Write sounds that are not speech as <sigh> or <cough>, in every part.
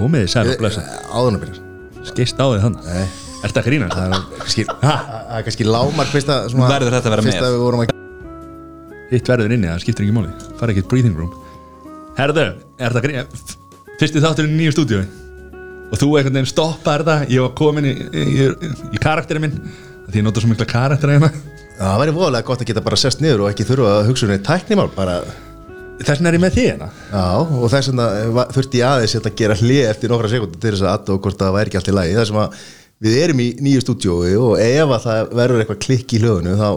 Komið þið sæl og blessa Áðurna byrjar Skist á þig þannig Nei. Ertu að grínast? Það er kannski, það er kannski lámark fyrst að svona, Verður þetta að vera fyrst með? að við vorum að Hitt verður inni, það skiptir ekki máli. Fara ekkert breathing room. Herðu, er það grínast? Fyrsti þátturinn í nýju stúdíu Og þú einhvern veginn stoppaði þetta Ég var komin í, í, í, í karakterinn minn. Því ég nota svo mikla karaktera hérna Já, það væri voðalega gott að geta bara sest niður og ekki þurfa að hugsa um neitt tæknimál bara, Þess vegna er ég með því hérna já, og þess vegna va- þurfti ég aðeins að gera hlið eftir nokkra sekundir til þess að aðtók hvort það væri ekki allt í lagi. Þar sem að við erum í nýju stúdíói og ef að það verður eitthvað klikk í hljóðinu þá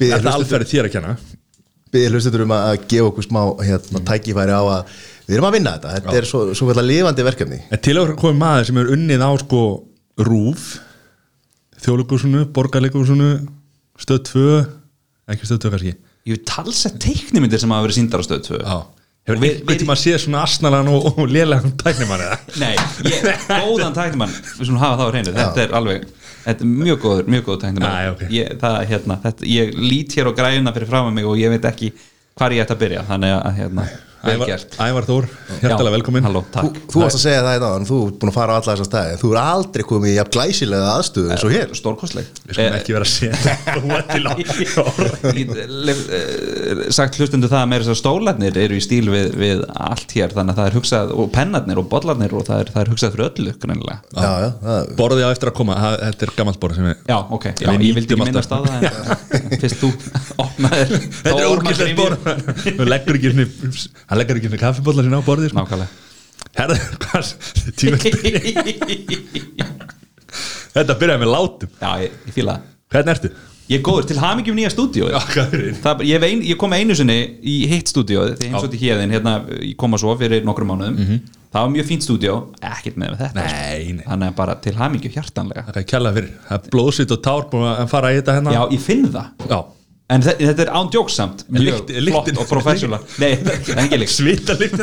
byrðir það alferði þér að um gefa okkur smá hérna, tækifæri á að við erum að vinna þetta. Þetta er svo, svo kallar lifandi verkefni. En til að komið maður sem er unnið á sko Rúf Þjóðleikursunu, Borgarleikursunu Stöð 2 Ekki stöð 2 kannski Ég hef talsett teiknimyndir sem hafa verið síndar á stöð 2 Já. Hefur Og við- einhvern tíma að sé svona asnalan og, og lélegan tæknimann eða? Nei, ég, góðan tæknimann. Við skulum hafa það á hreinu. Þetta er alveg Þetta er mjög góður, mjög góður tæknimann. Æ, ok. ég, það, hérna, þetta, ég lít hér á græðuna fyrir fram að mig og ég veit ekki hvar ég ætti að byrja. Þannig að hérna, vel Ævar, Ævar Þór, hjertalega velkomin Halló, Þú, takk. Þú varst að segja það í dag, þú ert búin að fara á alla þessar stæði Þú er aldrei komið í jafn glæsilega aðstöðu eins og hér. Stórkostleg. Við skulum ekki vera að lef- <laughs> eh, sagt hlustundu það að meira þess að stólarnir eru í stíl við, við allt hér þannig að það er hugsað og pennarnir og bollarnir og það er, það er hugsað fyrir öllu. Já, já, það, Borðið á eftir að koma, það- þetta er gammalt borð sem við Já, ok, já, ég vildi ekki minnast á það en fyrst þú <laughs> opnaðir Þetta er úrkislega borð <laughs> Hann leggur ekki svona kaffibólla sinna á borðið sko. Nákvæmlega. Herðu, hvað Þetta byrjaði með látum. Já, ég, ég það. Hvernig ertu? Ég er góður til hamingjum nýja stúdíu ég, ég kom einu sinni í hitt stúdíu þegar ég heimsótti hérðin, hérna, ég kom að svo fyrir nokkrum mánuðum. Það var mjög fínt stúdíu ekkert með þetta. Þannig að bara til hamingju hjartanlega. Það er kjærlega fyrir. Það blóðsvit og tár búin að fara í þetta hérna. Já, ég finn það. Já. En þe- þetta er án jóksamt Mjög flott og professional. Nei, þetta er ekki líkt Svita líkt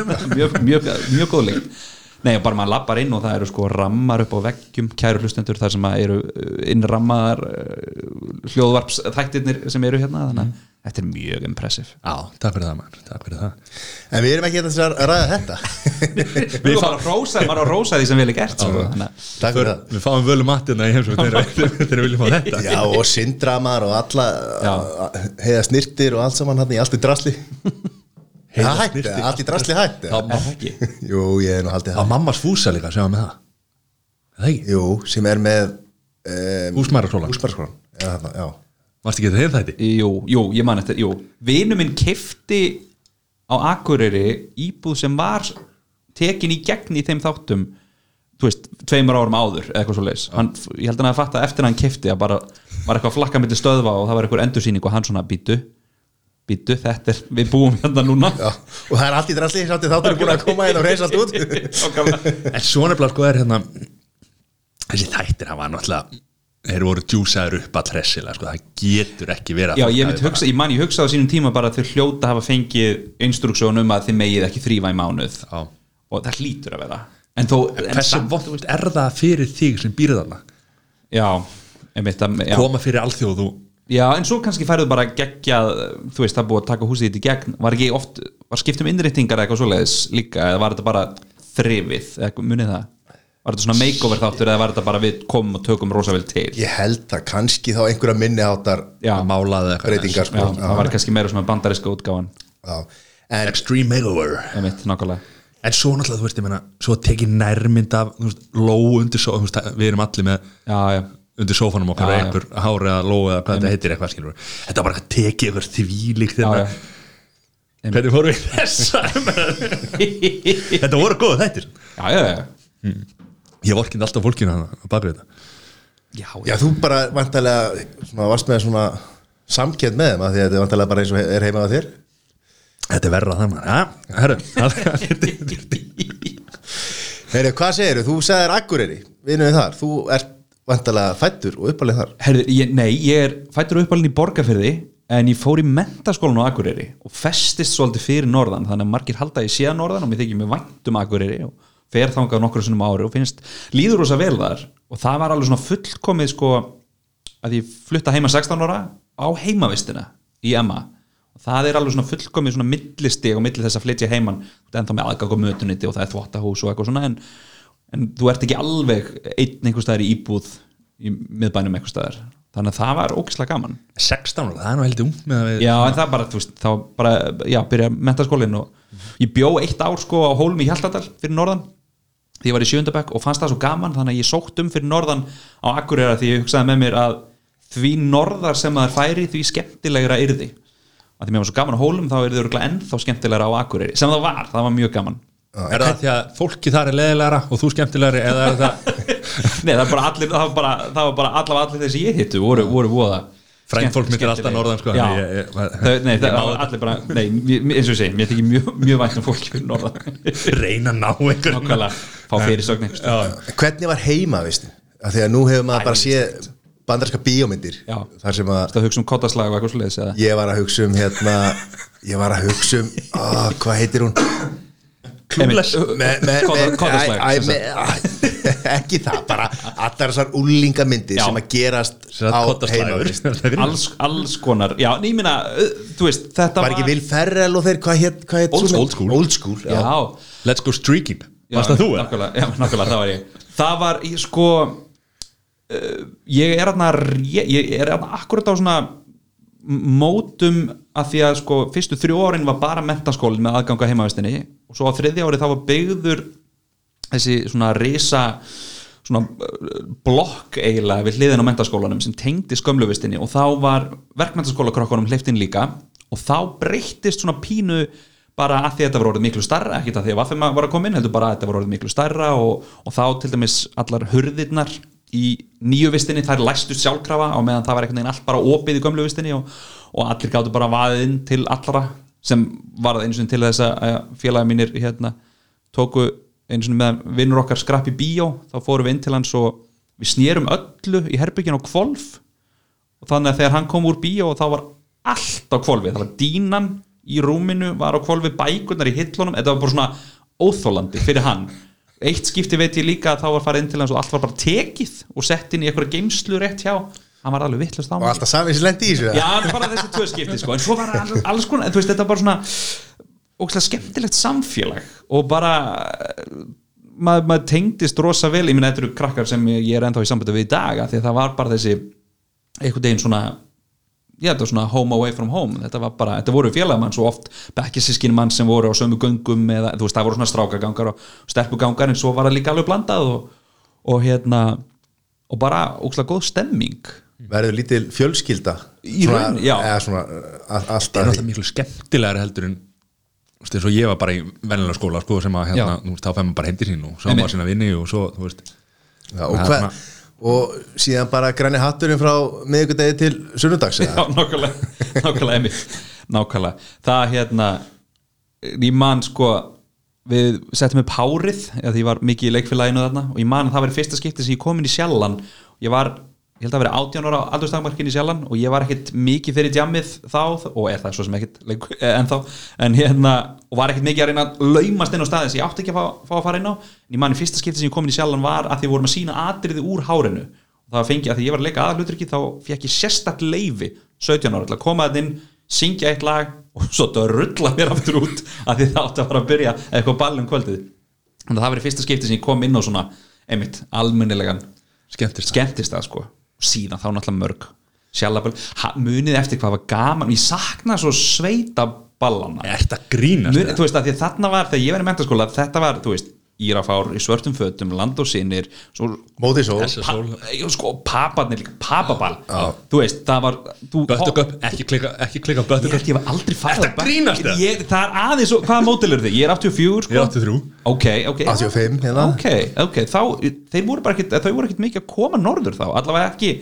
mjög góð líkt Nei, bara maður lappar inn og það eru sko rammar upp á veggjum kæru hlustendur þar sem eru uh, innrammaðar hljóðvarps þættirnir sem eru hérna þannig að þetta er mjög impressiv Já, takk fyrir það maður. Takk fyrir það. En við erum ekki hérna að ræða þetta. <laughs> Við erum bara að rósa, á að rósa því sem vel er gert sko. Takk fyrir það. Við fáum völu matina í heimsókn <laughs> þegar við viljum fá þetta. Já, og syndramar og alla Já. heiða snirtir og allt saman hann í allt í drasli <laughs> Það hætti, í drasli hætti. Er það ekki? <laughs> Jú, ég hef nú haldið Á það. mammas fúsa líka, sjáum við það? Er Það ekki? Jú, sem er með um, Húsmæraskólan Húsmæraskólan Já, Varst ekki þetta þætti? Jú, jú, ég man eftir, jú. Vinu minn kefti á Akureyri íbúð sem var tekin í gegn í þeim þáttum þú veist, tveimur árum áður eða eitthvað svo leis, hann, ég held hann að fatta eftir að hann kefti að bara var eitthvað flakka býtu þetta er, við búum hérna núna Já, og það er allt í drasli, sátti þáttur er búin að koma inn og reysa allt út En svo nefnilega sko er hérna Þessi þættir hafa náttúrulega Þeir voru djúsaður upp all hressilega sko. Það getur ekki verið að Já, ég hugsa, ég man ég hugsaði á sínum tíma bara að þau hljóta hafa fengið instruksjón um að þið megið ekki þrýfa í mánuð Já. og það hlýtur að vera en þó, samt- vont er það fyrir þig sem býrð þarna? Já, einmitt að. Koma fyrir alþjóð og já, en svo kannski færðu bara geggjað þú veist, það búið að taka húsið þitt í gegn. Var ekki oft, var skipt um innréttingar eða eitthvað svoleiðis líka, eða var þetta bara þrifið, eða munið það? Var þetta svona makeover þáttur eða var þetta bara við komum og tökum rosa vel til? Ég held að kannski þá einhverja minni áttar Já, málaði eitthvað breytingar já, sko. það var kannski meira svona Já. En Extreme makeover. Einmitt, nákvæmlega. En svo náttúrulega, þú veist, ég meina Svo tekið nærmynd af, þú veist, lóu undir svo, þú veist, Við erum allir með Já, já, undir sófanum okkar og einhver hári eða lóu eða hvað þetta heitir eitthvað skilur Þetta var bara að tekið eitthvað þvílíkt já, hérna. Hvernig fórum við í þessa <laughs> Þetta voru góða þættir. Já, já, já, Ég vorkindi alltaf á baku þetta. Já, Já, þú bara vantarlega svona, varst með svona samkjönd með þeim að því að þetta er vantarlega bara eins og er heima á þér. Þetta er verra það maður Ja, herru <laughs> Heyri, hvað segirðu? Þú sagðir Akureyri, vinuðið þar. Þú ert vantarlega fættur og uppalið þar? Herðu, ég, nei, ég er fættur og uppalinn í Borgarfyrði en ég fór í mentaskólan á Akureyri og festist svolítið fyrir norðan þannig að margir halda ég að norðan og mér þykir mér vænt um Akureyri og fer þangað nokkru sinnum á ári og finnst líður rosa vel þar. Og það var alveg svona fullkomið sko að ég flutta heima 16 ára á heimavistina í Emma. Og það er alveg svona fullkomið svona millistig og milli þess að flytja heiman. En þá með aðgang á mötuniti og það er þvottahús og eitthvað svona en en þú ert ekki alveg einn einhver staðar í íbúð í miðbænum einhver staðar. Þannig að það var ógislega gaman. 16 ára, það er nú heldur við Já, en það bara, þú veist, þá bara, já, byrja mentaskólinn og ég bjó eitt ár sko á Hólm í Hjaltadal fyrir norðan. Því ég var í sjöndabæk og fannst það svo gaman þannig að ég sótt um fyrir norðan á Akureyra því ég hugsaði með mér að því norðar sem það er færi því skemmtilegra yrði. Að því mér var svo gaman á Hólum þá er þið ennþá skemmtilegra á Akureyri sem það var, það var mjög gaman Er það því að fólki þar er leðilegra og þú skemmtilegri eða er það <laughs> Nei, það var bara allir, það var bara, það var bara allavega allir þessi ég hittu voru, voru voða Frænt fólk mitt er alltaf norðan, sko, Já, ég- ég- þau, <laughs> nei, það var allir bara Nei, eins og ég segi, mér þykir mjög, mjög vænt um fólki fyrir norðan. <laughs> Reyna að ná einhver Nákvæmlega, fá fyrirsögn. Hvernig var heima, veistu? Af því að nú hefur maður bara séð bandarska bíómyndir Já. þar sem að Það hugsa um kottaslag og eitthvað svo leiðis eða? Ég var að hugsa um hérna ég var að hugsa um á, hvað heitir hún? Æ, <laughs> ekki það, bara allar þessar úlingamyndir Já. sem að gerast á koddaslagur. heima alls, alls konar Já, minna, þú veist, þetta var ekki Will Ferrell og þeir, hvað hétt hva hét Old mynd? School. Old School, já, Já, Let's go streaking já Varst það þú? eða? nákvæmlega, já, nákvæmlega, það var ég Það var, ég sko uh, Ég er aðna Ég er aðna akkurat á svona mótum að því að sko fyrstu þrjú árin var bara mentaskólin með aðganga heimavistinni og svo á þriðja ári þá var byggður þessi svona risa svona uh, blokk eiginlega við hliðin á mentaskólanum sem tengdi skömmluvistinni og þá var verkmentaskóla krokkunum hleyftinn líka og þá breyttist svona pínu bara að því að þetta var orðið miklu starra ekkert að því að vaffum var að koma inn heldur bara að þetta var orðið miklu starra og, og þá til dæmis allar hurðirnar í nýju vistinni þær læstu sjálfkrafa á meðan það var einhvern veginn allt bara opið í gömlu vistinni og, og allir gáttu bara vaðið inn til allra sem var það einu sinni til þess að félagi mínir hérna tóku einu sinni með vinnur okkar skrapp í bíó. Þá fórum við inn til hans og við snérum öllu í herbyggin á kvolf og þannig að þegar hann kom úr bíó þá var allt á kvolfi, það var dínan í rúminu, var á kvolfi bækurnar í hillunum, þetta var bara svona óþólandi fyrir hann eitt skipti veit ég líka að þá var farið inn til hans og allt var bara tekið og sett inn í einhverja geimslu rétt hjá. Hann var alveg vittlust á og mig alltaf sami sem lendi í þessu Já, bara þessi tvö skipti sko. En svo var all, alls konar, þú veist, þetta var bara svona ógæslega skemmtilegt samfélag og bara maður, maður tengdist rosa vel. Ég minna þetta eru krakkar sem ég er ennþá í sambandi við í dag því að það var bara þessi einhvern veginn svona já, þetta var svona home away from home. Þetta var bara, þetta voru félagmann svo oft bekkjasískin mann sem voru á sömu göngum eða, þú veist, það voru svona strákagangar og stelpugangar en svo var það líka alveg blandað og, og hérna og bara ógæslega góð stemming. Verður lítil fjölskylda? Í raun, já. eða svona uh, Það er alltaf náttúrulega miklu skemmtilegar heldur en eins og ég var bara í vennilega skóla sko, sem að hérna, þá fæði maður bara heim til sín og sá maður sína vinni og svo, þú veist. Já, og, svona- og síðan bara græni hatturinn frá miðvikudegi til sunnudags Já, nákvæmlega, nákvæmlega einmitt. Nákvæmlega, það hérna ég man sko við settum upp hárið, því ég var mikið í leikfélaginu þarna og ég man að það var fyrsta skipti sem ég kom inn í sjallan ég var, ég held að vera 18 ára aldurstakmarkin í sjallan og ég var ekkit mikið fyrir djammið þá og er það svo sem ekkit eh, ennþá, en hérna og var ekkit mikið að reyna að laumast inn á staði sem ég átti ekki að fá, fá að fara inn á. En ég man í fyrsta skipti sem ég kom inn í sjallan var að því vorum að sína atriði úr hárinu. Og það fengi að því ég var að leika aðalhuturki þá fekk ég sérstakt leifi 17 ára til að koma að inn syngja eitt lag og svo þetta rulla mér aftur út að því það átti að fara að byrja eitthvað ball um kvöldið. Á skemmtist það sko síðan þá náttúrulega mörg sjálfaböl, munið eftir hvað var gaman. Ég sakna svo sveita ballana þetta grínast? Mun, þú veist að að þarna var, þegar ég var í mentaskóla þetta var, þú veist, Írafár í svörtum fötum, land og sinir pa, sól. Sko, paparnir líka, papaball. Þú veist, það var þú, Böttuköp, ekki klika, ekki klika ég böttuköp ég var aldrei farið að grínast það? ég, það er aðeins, hvaða mótil eru þið? ég er 84 sko. Ég er 83 ok, ok. 85 hérna. Ok, ok, þá, þeir voru bara ekkit þau voru ekkit mikið að koma norður þá allavega ekki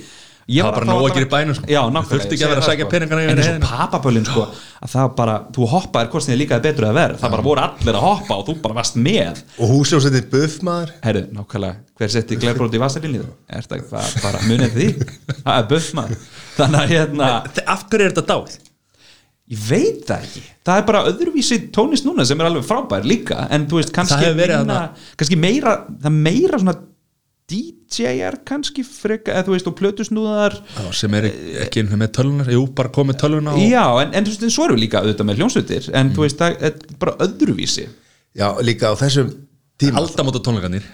Það var bara nóg að gera í bænum, sko. já, Þú nákvæmlega þurfti ekki að vera að sækja það, peningana en eins og heiðina. papabölin sko að það bara, þú hoppaðir hvort sem þið líkaði betur eða verð það bara voru allir að hoppa og þú bara varst með. Og húsljósettin buff maður? Herru, nákvæmlega, hver setti glerbrót í vasalinni er þetta bara munið því það er buff maður. Þannig að hérna, Af hverju er þetta dáð? ég veit það ekki. Það er bara öðruvísi tónist núna sem er alveg frábær líka, en þú veist, kannski minna, kannski meira það meira svona DJ-ar kannski freka, eða þú veist, og plötusnúðar Sem er ekki einu með tölunar Jú, bara komið töluna og já, en, en þú veist, svo erum við líka auðvitað með hljónsveitir, en þú veist, það er bara öðruvísi já líka á þessum tíma aldamóta tónleikarnir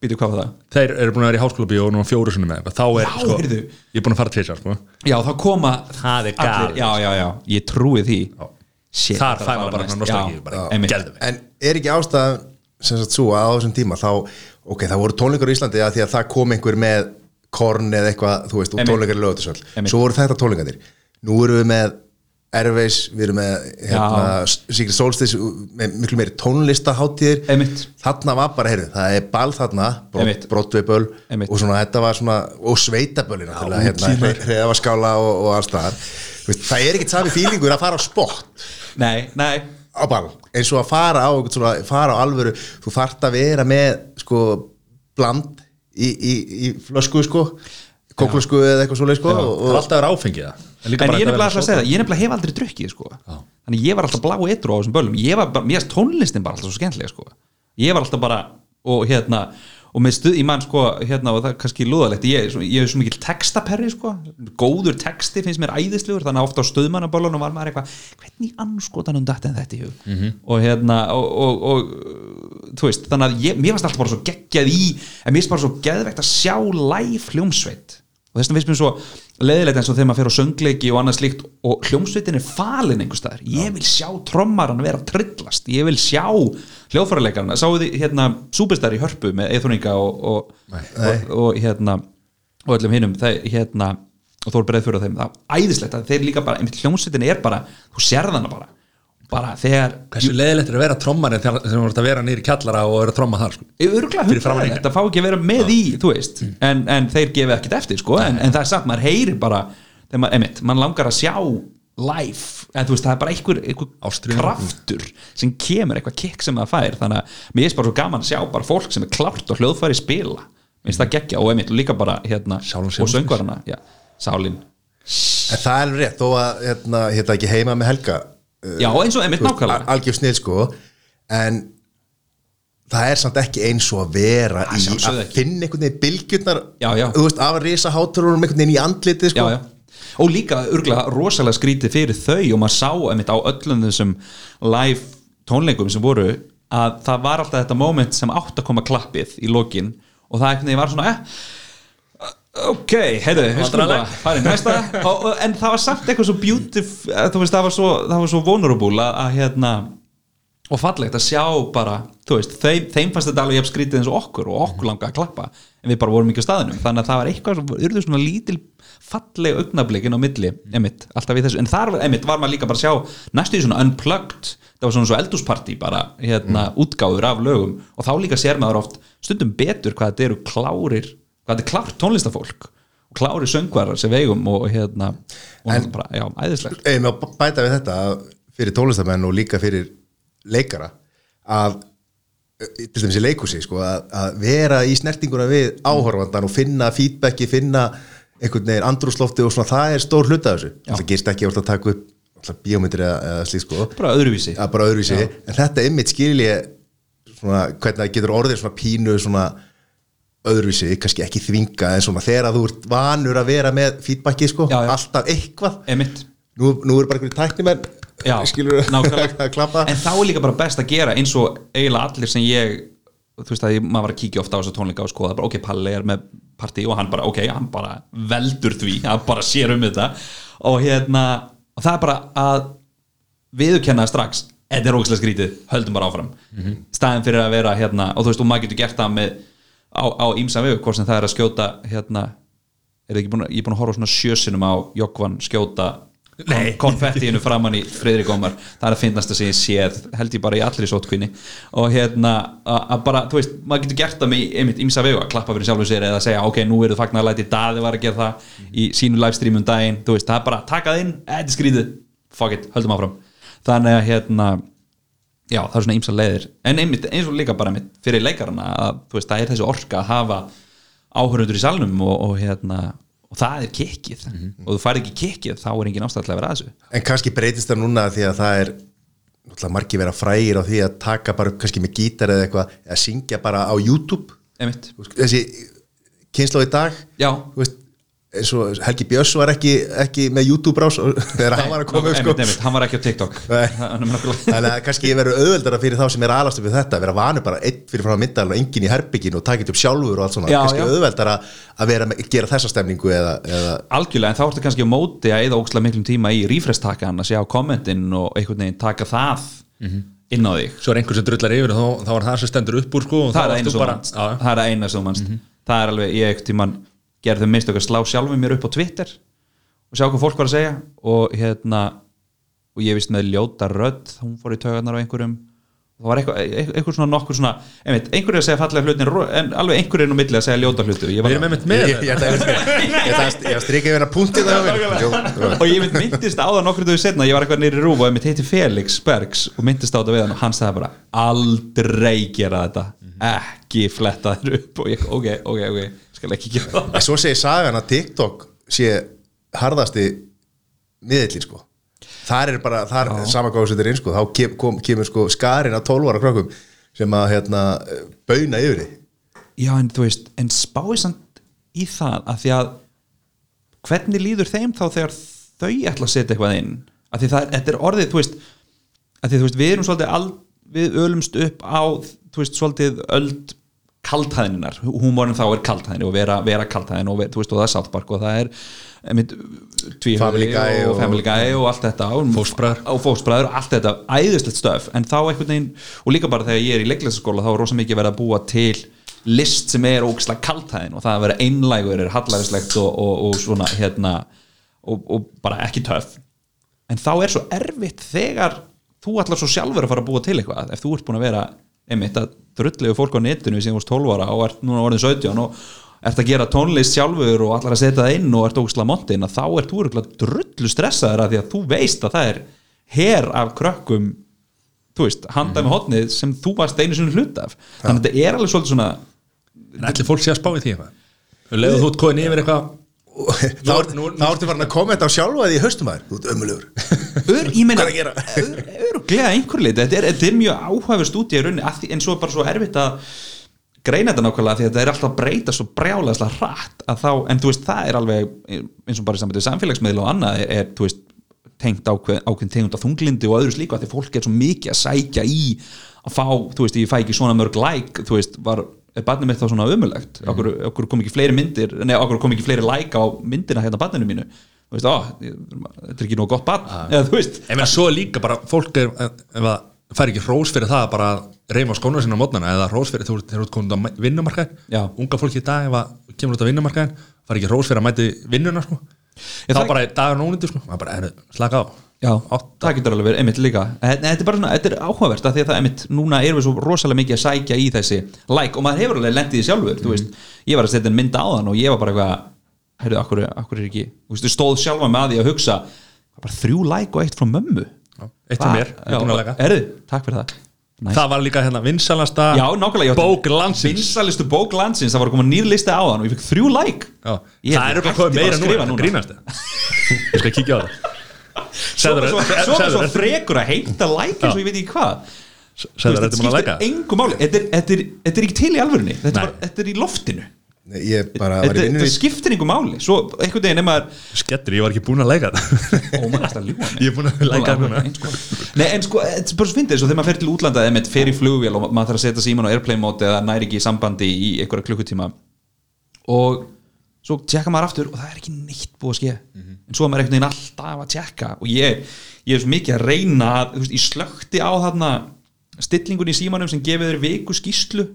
býtu hvað var það? þeir eru búin að vera í háskóla bíó og nú fjóru sinni með þá er, Já, sko, heyrðu. ég er búin að fara tvisar sko. Já, þá koma Það er galið. Já, já, já, ég trúi því Shit, Þar maður bara bara einmitt. geðveikt. En er ekki ástæðan ok, það voru tónleikar í Íslandi að því að það kom einhver með korn eða eitthvað, þú veist, og tónleikar í lögutisvöld svo voru þetta tónleikandir nú erum við með Airways, við erum með hérna, Secret Solstice með miklu meiri tónlistaháttíðir þarna var bara, heyrðu, það er ball þarna brottveiböl og svona, þetta var svona, og sveitaböli náttúrulega, hérna, hreðavaskála og, og alls veist, það er ekkert sami fílingur að fara á spott Nei, nei, á ball. Eins og að fara á, svona, fara á alvöru þú þarft að vera með sko, bland í, í, í flösku sko, kóklösku eða eitthvað svoleið sko, það og, er alltaf að vera áfengið það. En ég er nefnilega að segja það ég nefnilega hef aldrei drukkið sko. þannig ég var alltaf blá eitru á þessum bölum ég var bara, mér erst tónlistin bara alltaf svo skemmtilega sko. ég var alltaf bara og hérna, og með stuð í mann sko, hérna, og það er kannski lúðalegt ég, ég er svo mikil textaperri sko. góður texti finnst mér æðislegur þannig að ofta á stöðmannabölunum var maður eitthvað hvernig anskotanum datt en þetta í hug -hmm. og hérna og, og, og þú veist, þannig að ég, mér varst alltaf bara svo geggjað í en mér finnst bara svo geðvegt að sjá live hljómsveit og þess vegna finnst mér svo leiðilegt eins og þegar maður fer á söngleiki og annað slíkt og hljómsveitin er falin einhvers staðar. Ég vil sjá trommaran vera trillast. Ég vil sjá hljóðfæralegarna sáu þið hérna Superstar í hörpu með Eithroninga og, og, og, og hérna og öllum hinnum hérna, og þú er breið fyrir þeim. Það er æðislegt að þeir líka bara hljómsveitin er bara, þú sérð hana bara bara þegar hversu leðilegt er að vera trommari þegar þú ert að vera nýri kjallara og vera tromma þar sko. þetta fá ekki að vera með í, þú veist. En, en þeir gefa ekkert eftir, sko. En, en það er satt, maður heyrir bara maður, einmitt, mann langar að sjá live, en þú veist, það er bara einhver, einhver kraftur sem kemur eitthvað kikk sem það fær, þannig að mér er bara svo gaman að sjá bara fólk sem er klárt og hljóðfæri spila. Mér finnst það geggja. Og einmitt og líka bara hérna, Sálin og söngvarana, já, sálin. En það er alveg rétt þó að hérna, hérna ekki heima með Helga já, eins og einmitt nákvæmlega. algjör snið sko. En það er samt ekki eins og að vera Það í að ekki. finna einhvern veginn veist, af að risa háturunum einhvern veginn í andlitið sko. Og líka örgulega rosalega skrítið fyrir þau og maður sá einmitt á öllum þessum live tónleikum sem voru að það var alltaf þetta moment sem átt að koma klappið í lokin og það var svona eh, ok, heyrðu, við skulum bara fara í næsta. <laughs> Og, og, en það var samt eitthvað svo beautiful eh, þú veist, það var svo, það var svo vulnerable að, að hérna og fallegt að sjá bara þú veist, þeim, þeim fannst þetta alveg jafn skrítið eins og okkur og okkur langaði að klappa. En við bara vorum ekki á staðinum, þannig að það var eitthvað sem urðu svona lítil falleg augnablikin á milli, emitt, alltaf við þessu. En þar, emitt, var maður líka bara að sjá næstu í svona unplugged, það var svona svo eldúsparti bara, hérna, útgáður af lögum. Og þá líka sér maður oft stundum betur hvað þetta eru klárir þetta er klárt tónlistafólk og klárir söngvarar sem vegum og hérna og En- bara, já, æðislegt. Maður b- bæta við þetta fyrir tólestamenn og líka fyrir leikara að eh, til dæmis í leikhúsi sko, að, að vera í snertinguna við áhorfandan og finna feedbacki, finna einhvern veginn andrúslofti og svona það er stór hluta af þessu. Það gerst ekki að taka upp bíómyndir eða, slíkt sko. Bara öðruvísi. Að bara öðruvísi, en þetta einmitt skil ég svona, hvernig það getur orðið svona pínu svona öðruvísi, kannski ekki þvinga en svona þegar þú ert vanur að vera með feedbacki sko, Já, já. alltaf eitthvað. Nú, nú er bara einhverju tæknimenn <laughs> skilur <laughs> að klappa. En þá er líka bara best að gera eins og eiginlega allir sem ég þú veist að ég, maður var að kíkja ofta á þessu tónleika og skoða bara ok, Palli er með partí og hann bara ok, hann bara veldur því <laughs> hann bara sér um þetta. Og hérna, og það er bara að viðurkenna strax þetta er ógæslega skrítið, höldum bara áfram. Staðin fyrir að vera hérna og þú veist, og maður getur gert það með á, ímsa vegu, hvort sem það er að skjóta hérna, er þið ekki búin að, ég er búin að horfa svona sjösinum á Jokvan skjóta kon, konfettíinu framann í Friðrik Ómar. Það er að finnast að segja séð held ég bara í allri sótkvinni og hérna að að bara, þú veist, maður getur gert það með einmitt ímsa vegu að klappa fyrir sjálfur sér eða segja ok, nú eru það fagnar að læti Daði var að gera það í sínu livestreamum daginn, þú veist, það er bara takað inn, þetta já, það er svona ímsa leiðir. En einmitt, eins og líka bara einmitt fyrir leikarana að þú veist, það er þessi orka að hafa áhörundur í salnum og, og hérna og það er kikkið. Og þú færð ekki kikkið þá er engin ástæð til að að þessu. En kannski breytist það núna því að það er margir vera frægir á því að taka bara upp kannski með gítar eða eitthvað eða syngja bara á YouTube. Einmitt, þessi kynslu í dag já, þú veist, eins og Helgi Björns var ekki, ekki með YouTube-brás <laughs> þegar hann var að koma upp sko. hann var ekki á TikTok. <laughs> Hann þannig að kannski verður auðveldara fyrir þá sem er alast upp við þetta, vera vanur bara einn fyrir frá myndal og enginn í herbygginu og taka þetta upp sjálfur og allt svona, Já, kannski já. auðveldara að vera með, gera þessa stemningu eða, eða algjörlega, en þá ertu kannski á móti að eða ókslega miklum tíma í refresh-takan að sjá kommentin og einhvern veginn taka það inn á þig Svo er einhver sem drullar yfir og þá, þá er það sem stendur upp úr sko og það þá er eina sem bara- mannst Já, já. það er eina sem mannst það er alveg, ég ekkert tímann gerði þau mistök að slá sjálfum mér upp á Twitter og sjá hvað fólk var að segja. Og hérna og ég vist með ljóta rödd hún fór í taugarnar á einhverjum. Og það var eitthvað, eitthvað, eitthvað svona nokkur svona einmitt, einhverju að segja fallega hlutin en alveg einhverju er nú milli að segja ljóta ég Við var erum einmitt með ég, ég, ég strika yfir að punkti það og ég mynd myndist á það nokkur dögur setna ég var eitthvað nýri rúf og ég mynd heiti Felix Bergs og myndist á þetta við hann og hann sagði bara aldrei gera þetta ekki fletta þér upp og ég, ok, ok, ok, skal ekki gera það. Svo segir sagan að TikTok sé harðasti miðillin sko. Þar er bara, þar samangáðsettir inn sko þá kem, kom, kemur sko skarin af 12 ára krökkum sem að hérna bauna yfir því já en þú veist, en spáði samt í það að því að hvernig líður þeim þá þegar þau ætla að setja eitthvað inn? Að því það, þetta er orðið, þú veist að því þú veist, við erum svolítið all, við ölumst upp á, þú veist, svolítið öld kaltæðinar húmórin þá er kaltæðin og vera, vera kaltæðin og, ver- veist, og það er South Park og það er tvíhöfði og, og- Family Guy og allt þetta og Fóstbræður. og allt þetta æðislegt stöf. En þá einhvern veginn, og líka bara þegar ég er í leiklæsaskóla þá er rosa mikið verið að búa til list sem er ógislega kaltæðin og það að vera einlægur er hallarinslegt og, og, og svona hérna og, og bara ekki töff. En þá er svo erfitt þegar þú ætlar svo sjálfur að fara að búa til eitthvað ef þú ert búin að vera einmitt að drullegu fólk á netinu sem varst 12 ára og ert núna orðin 17 og ert að gera tónlist sjálfur og ætlar að setja það inn og ert ógislega montin að þá ert þú örugglega drullu stressaður að því að þú veist að það er her af krökkum þú veist, handa með hotnið sem þú varst einu sinni hlut af. Þannig að þetta er alveg svolítið svona En allir fólk sé að spá í því eitthvað þá ertu farin að kommenta á sjálfa því haustumæður, þú ert ömulegur ég <laughs> meina, öruglega einhver leiti þetta er, þetta er mjög áhæfur stúdíu í rauninni en svo er bara svo erfitt að greina þetta nákvæmlega því að þetta er alltaf breyta svo brjálæðslega hratt að þá, en þú veist það er alveg eins og bara í við samfélagsmiðla og annað er, er þú veist, tengt ákveð, ákveðin tegund af þunglindi og öðru slíku að því fólk er svo mikið að sækja í að fá, þú veist, ég fæ ekki svona mörg like, þú veist, var er barnið mitt þá svona ömulegt okkur, okkur kom ekki fleiri myndir nei, okkur kom ekki fleiri like á myndina hérna barninu mínu? Þú veist, á, þetta er ekki nóg gott barn. Eða þú veist, En svo er líka bara, fólk er ef ef það fær ekki hrós fyrir það að bara reyma á skóna sinna á mótnana eða hrós fyrir þú þú ert komin á vinnumarkaðin unga fólki í dag ef það kemur út á vinnumarkaðin fær ekki hrós fyrir að mæti vinnuna sko. Þá bara sko. maður bara er slaka á Já, Átta. það getur alveg verið, einmitt líka en þetta er bara svona, þetta er áhugavert að því að það einmitt, núna erum við svo rosalega mikið að sækja í þessi like og maður hefur alveg lendið í sjálfur þú veist, ég var að setja en mynd á þann og ég var bara eitthvað, heyrðu, akkur, akkur er ekki þú veist, ég stóð sjálfa með að því að hugsa bara þrjú like og eitt frá mömmu eitt frá mér, leika. Erðu, takk fyrir það Nice. það var líka hérna vinsalasta Já, bók landsins vinsalistu bók landsins, það var að koma nýr listi á þann og ég fikk þrjú like Já. Það eru bara meira nú núna. grínast <laughs> ég skal kíkja á það er svo, er segðu svo frekur að heita like eins og ég veit ekki hvað. Segðu þér, ertu búin að leika? engu máli, þetta er, þetta, er, þetta er ekki til í alvörunni. Þetta, er bara, þetta er í loftinu. Nei, Ég bara var í þetta, þetta skiptir engu máli. Svo einhvern veginn er maður skettur, ég var ekki búin að það að ljúa mig Ég er búinn að læka það. Nei, en sko, þetta er bara svo fyndið. Svo þegar maður fer til útlanda eða með fer í flugvél og maður þarf að setja síman á airplane mode eða næri ekki í sambandi í einhverja klukkutíma. Og svo tjekka maður aftur og það er ekki neitt búið að ske en svo er maður einhvern veginn alltaf að tjekka og ég, ég er svo mikið að reyna að, þú veist, ég slökti á þarna stillingun í símanum sem gefið þér viku skýslu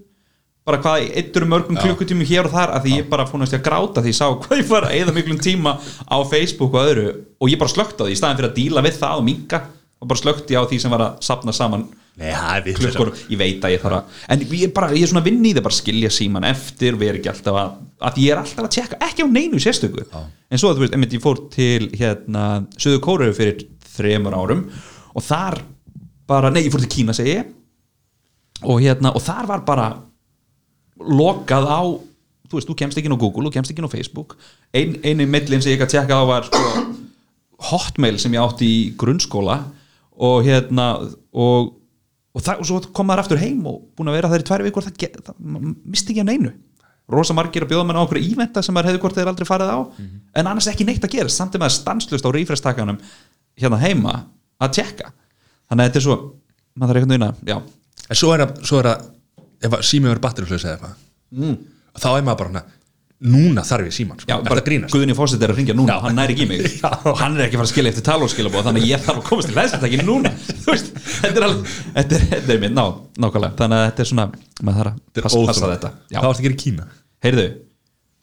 bara hvað eittur mörgum klukkutími hér og þar að því ég bara fónast að gráta því ég sá hvað ég var að eða miklum tíma á Facebook og öðru og ég bara slökti á því í staðin fyrir að díla við það og minka og bara slökti á því sem var að sapna saman Nei, það er við klukkur, ég veit að ég þarf að en ég er bara, ég er svona að vinna í það bara að skilja síman eftir, vera ekki alltaf að að ég er alltaf að tjekka, ekki á neinu sérstöku. En svo, þú veist, einmitt ég fór til hérna, Suðu Kóru fyrir þremur árum og þar bara, nei, ég fór til Kína, segi ég. Og hérna, og þar var bara lokað á þú veist, þú kemst ekki inn á Google, þú kemst ekki inn á Facebook. Ein, einu millin sem ég ekki að tjekka á var sko, hotmail sem ég átti í grunnskóla og hérna og, og, það, og svo kom maður aftur heim og búin að vera þær í tvær vikur það, það misti ekki af neinu. Rosa margir að bjóða mann á okkur íventa sem maður hefði hvort þeir aldrei farið á en annars ekki neitt að gera, samt að maður stanslust á rífrestakanum hérna heima að tjekka. Þannig að þetta er svo maður þarf einhvern veginn að, já, En svo er það, svo er það ef að sími verður batteriflaus eða eitthvað mm. þá er maður bara núna þarf ég síman, sko. Já, bara það grínast Guðni Fósitt er að ringja núna, Já. hann næri ekki mig <laughs> Já. og hann er ekki að fara að skilja eftir talóskilabóð þannig að ég þarf að komast til hlæðsættakinn núna <laughs> veist, þetta er alveg þetta er, þetta er mér, ná, nákvæmlega þannig að þetta er svona, maður þarf að passa, passa þetta Hvað varst gera í Kína? heyrðu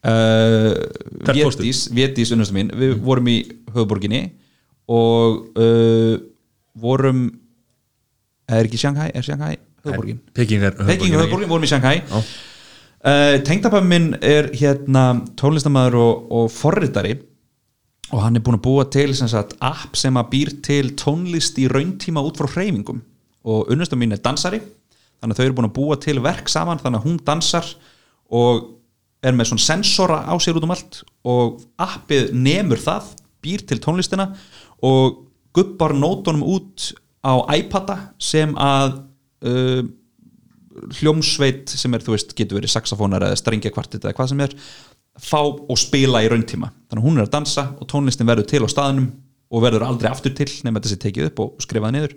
uh? Vétís, Vétís unnustu mín við vorum í höfuborginni og uh, vorum er ekki Shanghai, er Shanghai höfuborgin? Peking er höfuborgin, vorum í Shanghai uh, Tengdapappi minn er hérna tónlistamæður og, og forritari og hann er búinn að búa til sem sagt, app sem að býr til tónlist í rauntíma út frá hreyfingum. Og unnustum mín er dansari þannig að þau eru búin að búa til verk saman þannig að hún dansar og er með svona sensora á sér út um allt og appið nemur það býr til tónlistina og gubbar nótunum út á iPada sem að uh, hljómsveit sem er, þú veist, getur verið saxofónar eða strengjakvartit eða hvað sem er fá og spila í rauntíma. Þannig að hún er að dansa og tónlistin verður til á staðnum og verður aldrei aftur til nema sé tekið upp og skrifað niður.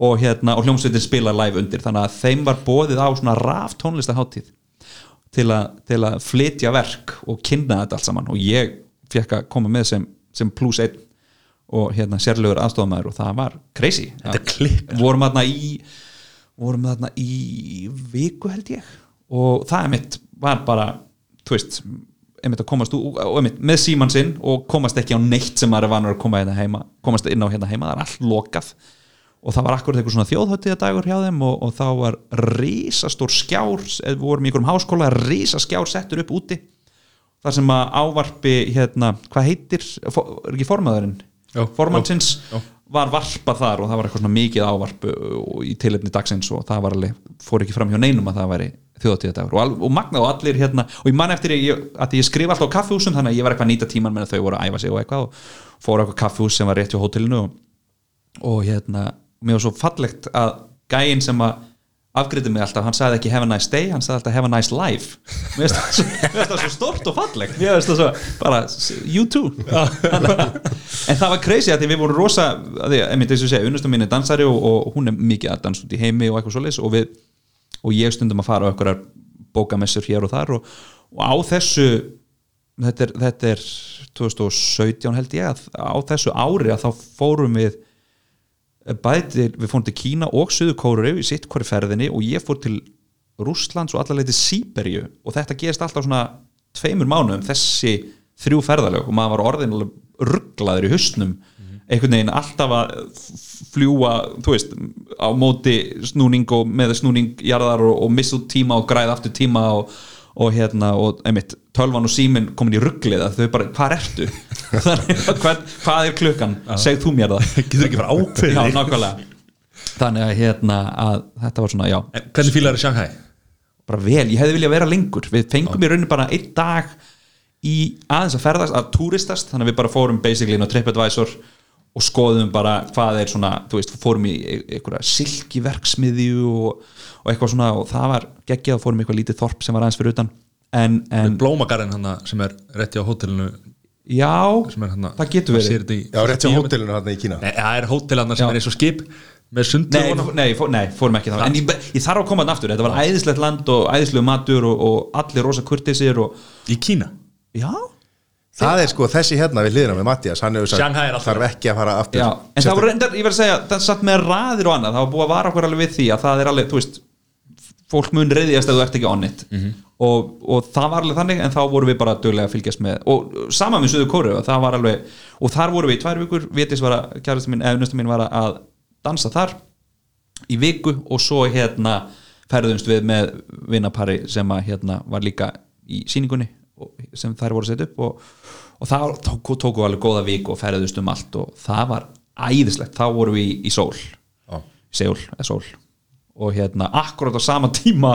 Og, hérna, og hljómsveitin spila live undir. Þannig að þeim var bóðið á svona raf tónlistaháttíð til, til að flytja verk og kynna þetta allt saman. Og ég fekk að koma með sem, sem plus einn og hérna sérlegur aðstofamæður og það var crazy. Vorum þarna í vorum þarna í viku held ég. Og það einmitt var bara þú veist, einmitt að komast ú- og einmitt með síman sinn og komast ekki á neitt sem maður er vanur að koma hérna heima komast inn á hérna heima, það er allt lokað. Og það var akkurat eitthvað svona þjóðhöttiðadagur hjá þeim og, og þá var risastór skjár, við vorum í einhverjum háskóla risaskjár settur upp úti. Þar sem að ávarpi hérna, hvað heitir, er ekki formaðurinn? Já. Var varpað þar og það var eitthvað svona mikið ávarp uh, í tilefni dagsins og það var alveg, fór ekki fram hjá neinum að það væri þjóðatíðadagur og, og magna og allir hérna og ég man eftir ég, að ég skrifa alltaf á kaffihúsum þannig að ég var eitthvað að nýta tíman með þau voru að æfa sig og eitthvað og fór eitthvað kaffihús sem var rétt hjá hótelinu og, og hérna, mér var svo fallegt að gæinn sem að afgriði mig alltaf, hann sagði ekki have a nice day hann sagði alltaf have a nice life. Mér finnst það svo, <laughs> stort og fallegt. Mér finnst það svo, bara, you too. En það var crazy að því við vorum rosa að því, einmitt eins og segja, unnustum mín er dansari og, og hún er mikið að dansa út í heimi og eitthvað svoleiðis og og ég stundum að fara á einhverjar bókamessur hér og þar og, og á þessu þetta er, þetta er 2017 held ég að á þessu ári að þá fórum við bæði til, við fórum til Kína og Suður Kóru í sitt hverju ferðinni og ég fór til Rússlands og allarleiti Sýberju og þetta gerist alltaf svona tveimur mánuðum þessi þrjú ferðalög. Og maður var orðin rugglaður í hustnum einhvern veginn alltaf að fljúa þú veist, á móti snúning og með snúning jarðar og, og missa út tíma og græða aftur tíma og, og hérna, og einmitt tölvan og síminn komin í rugglið að þau bara, hvað ertu? <laughs> Þannig að hvað, hvað er klukkan? Segð þú mér það. <laughs> Getur ekki bara ákveðið. Já, nákvæmlega. Þannig að hérna að þetta var svona, já, En Hvernig fílar er Shanghai? bara vel, ég hefði viljað vera lengur. Við fengum í rauninni bara einn dag í aðeins að ferðast, að túristast. Þannig að við bara fórum basically inn á TripAdvisor og skoðum bara hvað er svona þú veist, fórum í einhverja silkiverksmiðju og, og eitthvað svona og það var geggjað, fórum í eitthvað lítið þorp sem var aðeins fyrir utan. En, en Blómagarðin hann sem er rétti á hótelinu. Já, hann það getur verið. verið Já, rétt hjá hótelinu hann í Kína. Nei, það er hótel hann sem Já. er eins og skip með sundu Nei, nei, fó, nei, fórum ekki þá. En ég, ég þarf að koma þann aftur, þetta var æðislegt land og æðislegu matur og, og allir rosa kurtisir og Í Kína? Já, Það er sko þessi hérna við hliðina með Mattias Hann hefur sagt, þarf ekki að fara aftur. Já En það voru reyndar, ég verð að segja, það satt með raðir og annað það var búið að vara okkur alveg við því að það er alveg, þú veist fólk mun reyðjast ef þú ert ekki on it. Og, og það var alveg þannig en þá vorum við bara dögulega að fylgjast með og sama með Suður Kóru og það var alveg og þar vorum við í tvær vikur, Vétis var að kjærastum mín, eða nöstum mín var að dansa þar í viku og svo hérna ferðumst við með vinnapari sem að hérna var líka í síningunni sem þær voru setja upp og, og það tóku, tóku alveg góða viku og ferðumst um allt og það var æðislegt, þá vorum við í, í sól. Já. Seúl, eða sól. Og hérna akkurat á sama tíma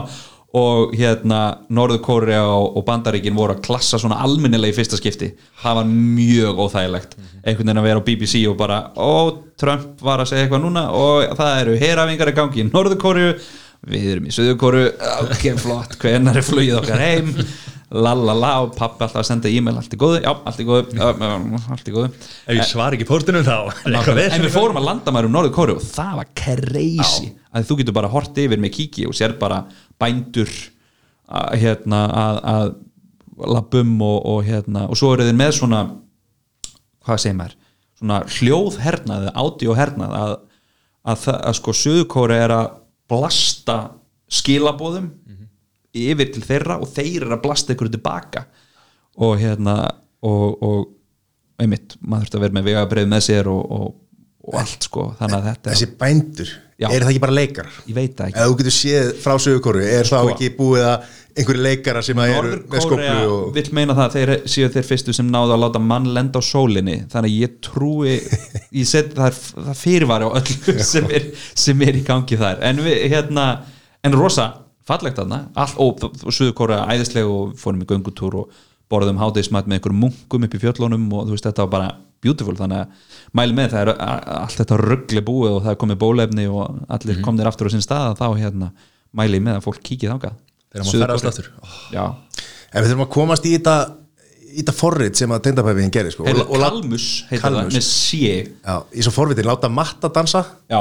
og hérna Norður Kórea og, og Bandaríkin voru að klassa svona almennilega í fyrsta skipti. Það var mjög óþægilegt. Einhvern veginn að vera á BBC og bara ó, Trump var að segja eitthvað núna og það eru herafingar í gangi í Norður Kórea við erum í Suður Kórea ok, flott, hvenær er flugið okkar heim la la la og pappi alltaf að senda e-mail allt í góðu, já, allt í góðu. Allt í góðu. Ef ég svar ekki póstunum þá <laughs> er en við fórum að landa maður um Norður Kóru og það var crazy. Að þú getur bara hort yfir með kíki og sér bara bændur að, hérna, að, að labbum og, og hérna og svo eru þeir með svona hvað segir maður? Svona hljóðhernað, ádióhernað að, að, það- að sko Suðukóri er að blasta skilabóðum yfir til þeirra og þeir eru að blasta ykkur tilbaka og hérna og, og einmitt, maður þurft að vera með vegabrið með sér og, og, og allt sko þannig að þetta, þessi bændur, Já. eru það ekki bara leikarar? ég veit það ekki þú getur séð frá sögurkóru, er þá Sko. ekki búið að einhverju leikara sem að eru með skoplu og... vill meina það að þeir séu þeir fyrstu sem náðu að láta mann lenda á sólinni þannig að ég trúi <laughs> ég set, það, er, það fyrirvari á öllu sem er, sem er í gangi þar en við hérna, en rosa fallegt all, og, og Suður-Kórea æðislega og fórum í göngutúr og borðum hátegismat með einhverjum munkum upp í fjöllunum og þú veist þetta var bara beautiful. Þannig að mæli með það er allt þetta ruggli búið og það er komið bólefni og allir komnir aftur á sinn stað þá hérna mæli með að fólk kíkið þangað. Þegar maður ferðast Suður-Kórea. aftur. Já, En við þurfum að komast í þetta í þetta forrið sem að tengdapæfiðin gerir sko. Heyrðu, og, og, Kalmus heitir Kalmus. það með sé já, í svo forvitin, láta matta dansa. Já,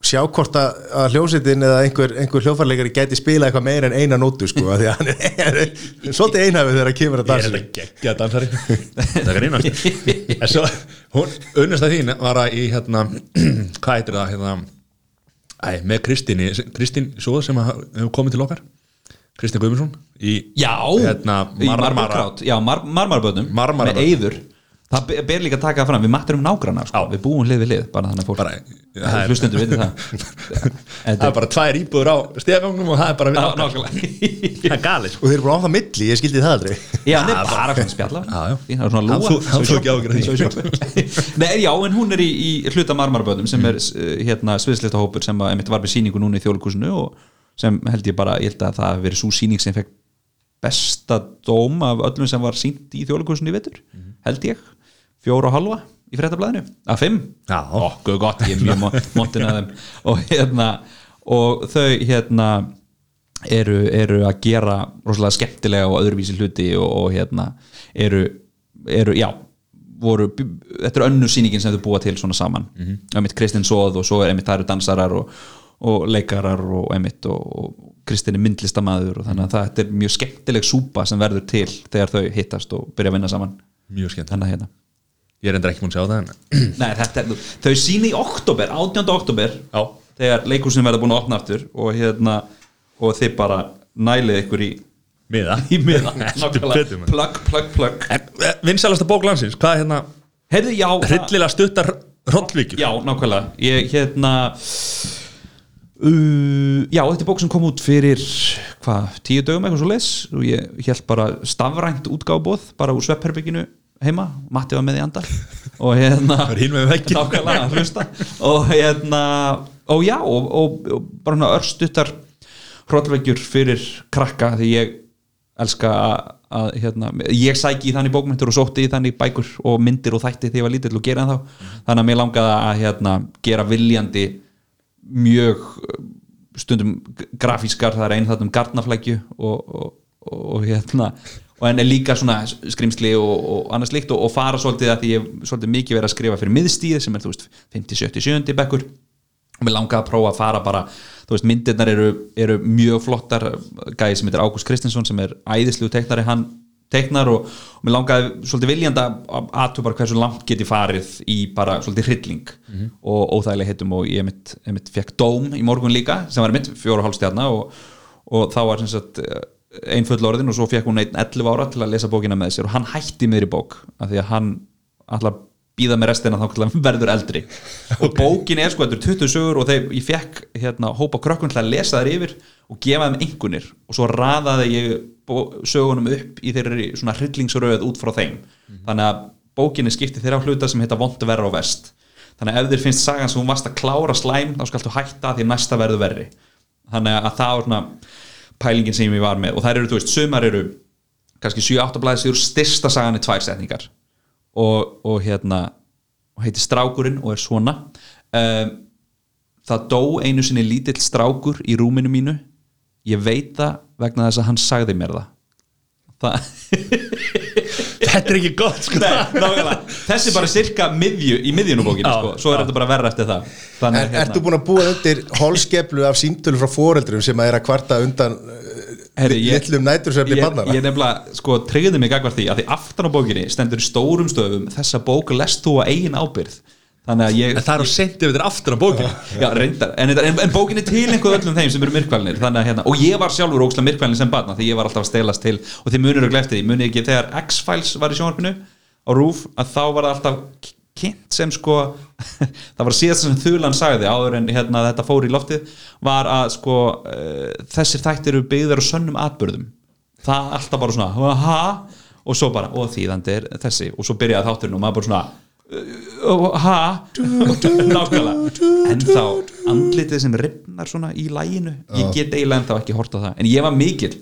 sjá hvort að, að hljómsveitin eða einhver, einhver hljófarleikari gæti spila eitthvað meira en eina nótu sko, af því að hann er <laughs> svolítið einhafið þegar að kemur að ég er dansa. þetta geggja dansari. Það er einast en svo, hún, unnast að þín var að í hérna, <clears throat> hvað heitir það hérna, æ, með Kristíni Kristín Sjóð sem að- hefur komið til okkar Kristín Guðmundsson í já Hérna, í Marmara- Marmarkrát Já, mar marmarböðnum Marmarabörn. með eyður Það be- ber líka að taka það fram, við matturum nágrannar sko. Við búum hlið við hlið, bara þannig fólk Bara- það er- Hlustendur veitir það. <laughs> Það er bara tvær íbúður á stegangnum og það er bara Já, það er galið sko. og þeir eru bara á það milli, ég skildi það aldrei. Já, hann er bara svona spjalla Já, já. Fín, Það er svona lúa. Nei, já, en hún er í, í hluta marmarböðum sem er uh, hérna sviðslista hópur sem var með sýningu núna í þjóðleikusinu og sem held ég bara, ég held að það hafi verið svo sýning sem fekk besta dóm af öllum sem var sínt í þjóðleikusinu í vetur, held ég fjóra og halva í fréttablaðinu? Að fimm, okkur gott ég er mjög <laughs> montin að þeim. Og hérna, og þau hérna eru, eru að gera rosalega skemmtilega og öðruvísi hluti og, og hérna eru, eru já voru, þetta er önnur sýningin sem þau búa til svona saman. Mm -hmm. Kristinn Sóð og svo er það eru dansarar og, og leikarar og og, og Kristinn er myndlistamæður og þannig að það, þetta er mjög skemmtileg súpa sem verður til þegar þau hittast og byrja að vinna saman. Mjög skemmt hérna ég er endur ekki múin að sjá það en Nei, þetta, er- þau síni í oktober, 18. oktober Já. þegar leikúsin verða búin að opna aftur og hérna og þið bara nælið ykkur í miða. <laughs> í miða. <laughs> Heldur betur, maður. plug, plug, plug vinsalasta bók landsins, hvað er hérna? Heyrðu, já, það- hryllilega stuttar hrollvíkjur. Já, nákvæmlega. Ég hérna uh, já, þetta er bók sem kom út fyrir hvað, tíu dögum eitthvað svo leis og ég held bara stafrænt útgáfbóð bara úr sveppherbygginu heima Matti var með í anda og hérna og hérna og já, og, og, og bara svona örstuttar hrollveikjur fyrir krakka því ég elska að, að hérna, ég sæki í þannig bókmyndir og sótti í þannig bækur og myndir og þætti þegar ég var lítill og gera en þá þannig að mér langaði að hérna, gera viljandi mjög stundum grafískar það er einn þarna um og, og, og hérna og en er líka svona skrimsli og, og annars líkt og, og fara svolítið að því ég svolítið mikið verið að skrifa fyrir miðstíð sem er þú veist 50, 70, 70 bekkur. Og mér langaði að prófa að fara bara þú veist myndirnar eru, eru mjög flottar. Gæði sem heitir Ágúst Kristinsson sem er æðislu teiknari, hann teiknar og, og mér langaði svolítið viljandi að aðtu bara hversu langt geti farið í bara svolítið hrylling og óþægileg heitum og ég mitt, mitt fekk dóm í morgun líka sem var mitt fjóra og hálf stjarna og, og þá var sem sagt einn full orðin og svo fekk hún einn 11 ára til að lesa bókina með sér og hann hætti miðri bók af því að hann alltaf býða með restina þá verður eldri. Og bókin er sko, þetta er 20 sögur og þegar ég fekk hérna hópa krökkun til að lesa þær yfir og gefa þeim einhvernir og svo raðaði ég sögunum upp í þeirri svona hryllingsröð út frá þeim. Þannig að bókinni skipti þeirra hluta sem heita vond verra og vest þannig að ef þér finnst sagan sem hún varst að klára slæm þá skaltu hætta því næsta verður verri. Þannig að það var svona pælingin sem ég var með. Og þær eru, þú veist, sumar eru kannski 7-8 blæðis úr styrsta sagan í tvær setningar. Og, og hérna og heitir Strákurinn og er svona. Um, það dó einu sinni lítill strákur í rúminu mínu. Ég veit það vegna þess að hann sagði mér það það, Þetta er ekki gott sko Nei, nákvæmlega. þessi bara cirka miðju, í Já, sko. svo er já. þetta bara verra eftir það Þannig, En ertu búin að búa undir holskeplu af símtölu frá foreldrum sem að er að kvarta undan Herri, ég- litlum nætursöfni ég, barnana? ég nefnilega, sko, tryggði mig gagvar því að því aftan á bókinni stendur í stórum stöfum þessa bók lest þú að eigin ábyrð þannig að ég En það er á þetta aftur á bókinu Já, reyndar, en, en, en bókin er til einhver öllum þeim sem eru myrkvælinir þannig að hérna, og ég var sjálfur ókslega myrkvælin sem barna því ég var alltaf að stelast til og þið munir og eftir því, munið ekki þegar X-Files var í sjónvarpinu á RÚF að þá var það alltaf kynnt sem sko <laughs> það var síðast sem Þulan sagði áður en hérna, þetta fór í loftið var að sko uh, þessir þættir eru byggðar á sönnum atbyrðum það ha er nákvæmlega. en þá andlitið sem ripnar svona í læginu ég get eiginlega ennþá ekki hort á það. En ég var mikill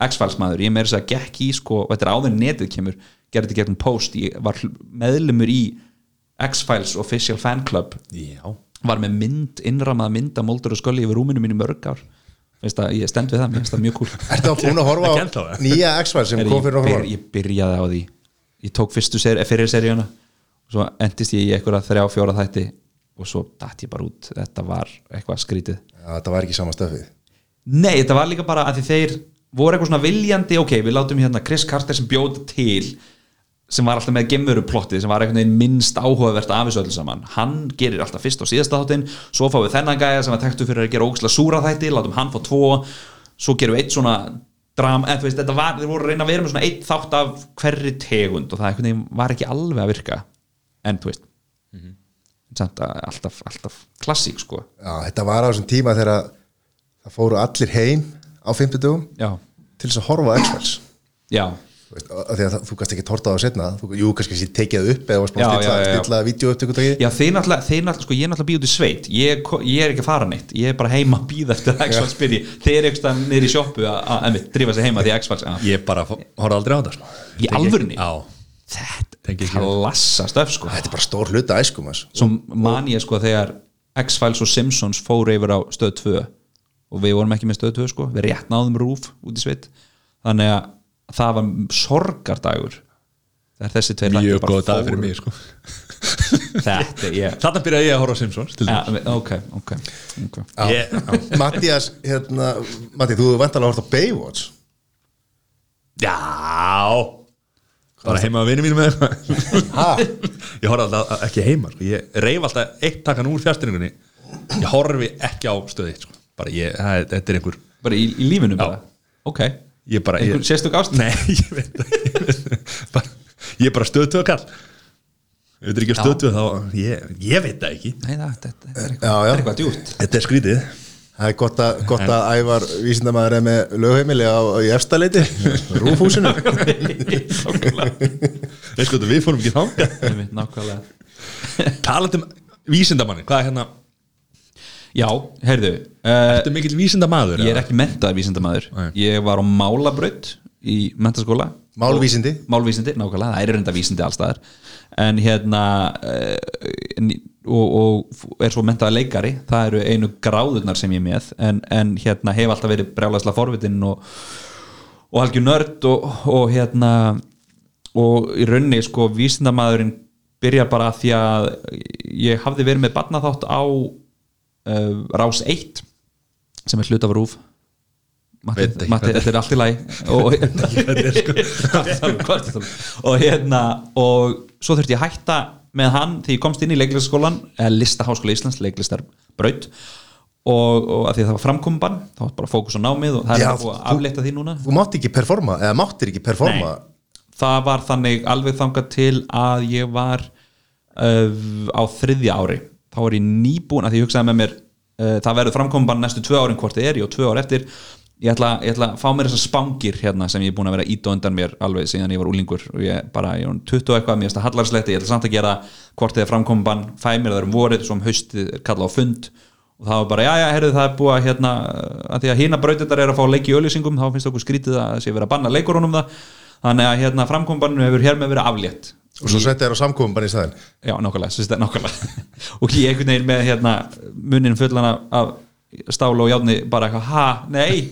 X-Files maður, ég meiri þess að gekk í sko, og þetta er áður en netið kemur gerði þetta gegnum post, ég var meðlumur í X-Files Official Fan Club. Já. Var með mynd, innramað mynd að Moldur og Skully yfir rúminu mínu mörg ár. Að ég stend við það, mér finnst það mjög cool. <laughs> Ertu að búin að horfa á Ekki nýja X-Files sem Er kom fyrir okkur byr, ég byrjaði á því. Ég tók fyrstu seri, fyrir seríuna svo endist ég í einhverja þrjá fjóra þætti og svo datt ég bara út. Þetta var eitthvað skrítið. Já, þetta var ekki sama stöfið. Nei, þetta var líka bara að þeir voru eitthvað svona viljandi, ok, við látum hérna Chris Carter sem bjóð til sem var alltaf með gemuruplottið sem var einhvern veginn minnst áhugavert af þessu öllu saman. Hann gerir alltaf fyrst og síðasta þáttinn svo fáum við þennan gæja sem var tektu fyrir að gera ógislega súra þætti, látum hann fá tvo svo gerum við eitt svona dram, eða þú veist, þetta var, þeir voru að reyna að vera með svona eitt þátt af hverri tegund og það var ekki alveg að virka en þú veist mm að alltaf, alltaf klassík sko Já, þetta var á þessum tíma þegar það fóru allir heim á 50 dugum já, til þess að horfa á X-Files já, Þú veist, að það- þú kannski ekki torta á það setna þú, jú, kannski ekki tekið það upp eða að stilla, Já, þeir náttúrulega, sko, ég er náttúrulega býð út í sveit ég, ég er ekki að fara neitt, ég er bara heima að býða eftir að X-Files byrji, þeir eru eitthvað niður í sjoppu að, að, að drífa sig heima því að X-Files að, Ég bara horfði aldrei á sko. Í Tengi- alvörunni? Já þetta er klassa stöf, sko. Þetta er bara stór hluta æskum svo man ég, sko, þegar X-Files og Simpsons fóru yfir á stöð 2 og við vorum ekki með stöð 2, sko. Við rétt náðum rúf út í sveit. Þannig að það var sorgardagur þegar þessi tveir Mjög góð dag fyrir mig sko. <laughs> þetta, ég Þarna byrjaði ég að horfa Simpsons til ja, ok, ok, ok. Ég- Mattias, hérna Matti, þú hefur vantalega hort á Baywatch? Já Bara heima að vinni mínum Ha? <laughs> Ég horfði alltaf ekki heima sko. Ég reyf alltaf eitt takan úr fjárstyrningunni Ég horfi ekki á stöði sko. Bara ég, það, þetta er einhver bara í, í lífinu bara? Ok, Ég bara einhver ég, sérstök ást? Nei, <laughs> ég veit það Ég, er bara stöðtöð kall Ef þetta er ekki stöðtöð þá ég, ég veit það ekki. Nei, það, þetta þetta er Já, eitthvað, já. er eitthvað djúpt. Þetta er skrítið Það er gott að, gott að ævar vísindamæður er með lögheimili á, í efstaleiti Rúfhúsinu <laughs> Nákvæmlega. Veist hvað við fórum ekki þanga Einmitt, Nákvæmlega. Talandi um vísindamanni Hvað er hérna? Já, heyrðu uh, Þetta er mikill vísindamaður Ég er ekki mentaður vísindamaður. Nei. Ég var á málabraut í mentaskóla Málvísindi. Málvísindi, nákvæmlega, það er reynda vísindi allstaðar En hérna uh, og, og er svo mentaður leikari Það eru einu gráðurnar sem ég með En, en hérna hef alltaf verið brjálæslega forvitin og, og halgjur nörd og, og hérna og í raunni sko vísindamaðurinn byrjar bara því að ég hafði verið með barnaþátt á uh, Rás 1 sem er hluta af rúf Matti, þetta er allt í lagi. Og, og, <laughs> og hérna og svo þurfti ég að hætta með hann því ég komst inn í leiklistaskólan eða listaháskóla Íslands, leiklistarbraut og, og að því að það var framkomban þá var bara fókus á námið og það er Já, bara búið að aflétta því núna. Þú mátt ekki performa, eða máttir ekki performa. Það var þannig alveg þangað til að ég var uh, á þriðja ári. Þá var ég nýbúin að því ég hugsaði með mér uh, það verður framkomban næstu tvö árin hvort þið er ég og tvö ár eftir ég ætla, ég ætla að fá mér þessar spangir hérna sem ég er búin að vera ít og undan mér alveg síðan ég var úlingur og ég bara, ég var 20 og eitthvað mér finnst það hallarsletti, ég ætla samt að gera hvort þið er framkomban, fæ mér það um vorið svo um haustið kallað á fund. Og það var bara, já, já, heyrðu, það er búið að hérna, að því að hína brautendar er að fá leiki í auðlýsingum, þá finnst okkur skrítið að sé verið að banna leikurunum það. Þannig að hérna framkombannu hefur hér með verið aflétt Og svo setja þér á samkomum bara í staðinn? Já, nákvæmlega, nákvæmlega. <laughs> Og ég einhvern veginn með hérna munnin fullan af, af stál og játni bara eitthvað, ha, <laughs> nei?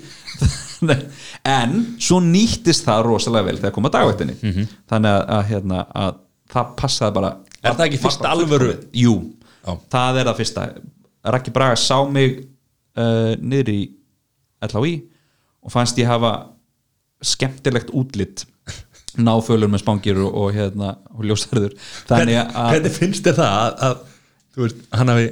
En svo nýttist það rosalega vel þegar kom að dagvættinni Mhm. þannig að, að, hérna, að það passaði bara Er það ekki bara alvöru-. Jú, Já. það er það fyrsta. Raggi Braga sá mig uh, niður í LHI og fannst ég hafa skemmtilegt útlitt <laughs> náfölur með spangir og, og hérna og ljósarður. Þannig hvernig, finnst þér það að, að veist, hann hafi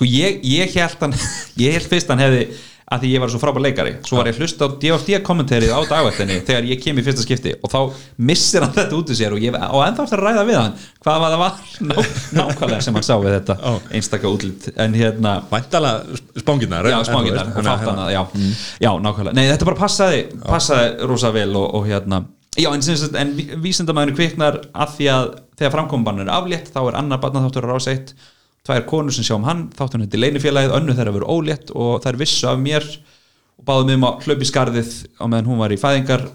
sko ég, ég held hann <laughs> ég held fyrst hann hefði að því ég var svo frábær leikari svo var ég að hlusta á DFD kommentarið á dagvættinni þegar ég kem í fyrsta skipti og þá missir hann þetta út í sér og ég á ennþá eftir að ræða við hann hvað var það var? <laughs> Ná, nákvæmlega sem hann sá við þetta Já. einstaka útlit en hérna vantala spangirnar já, en og fatt hérna- hana, já, já, nákvæmlega. Nei, þetta bara passaði, passaði rosa vel og, og hérna, já, en, en ví- vísindamæðinu kviknar að því að þegar framkombann er aflétt, þá er annar barna þáttur á rás eitt, tvær konur sem sjá um hann þetta í leinifélagið, önnu þeirra verið ólétt og þær vissu af mér og báðu mig um að hlaupa í skarðið á meðan hún var í fæðingar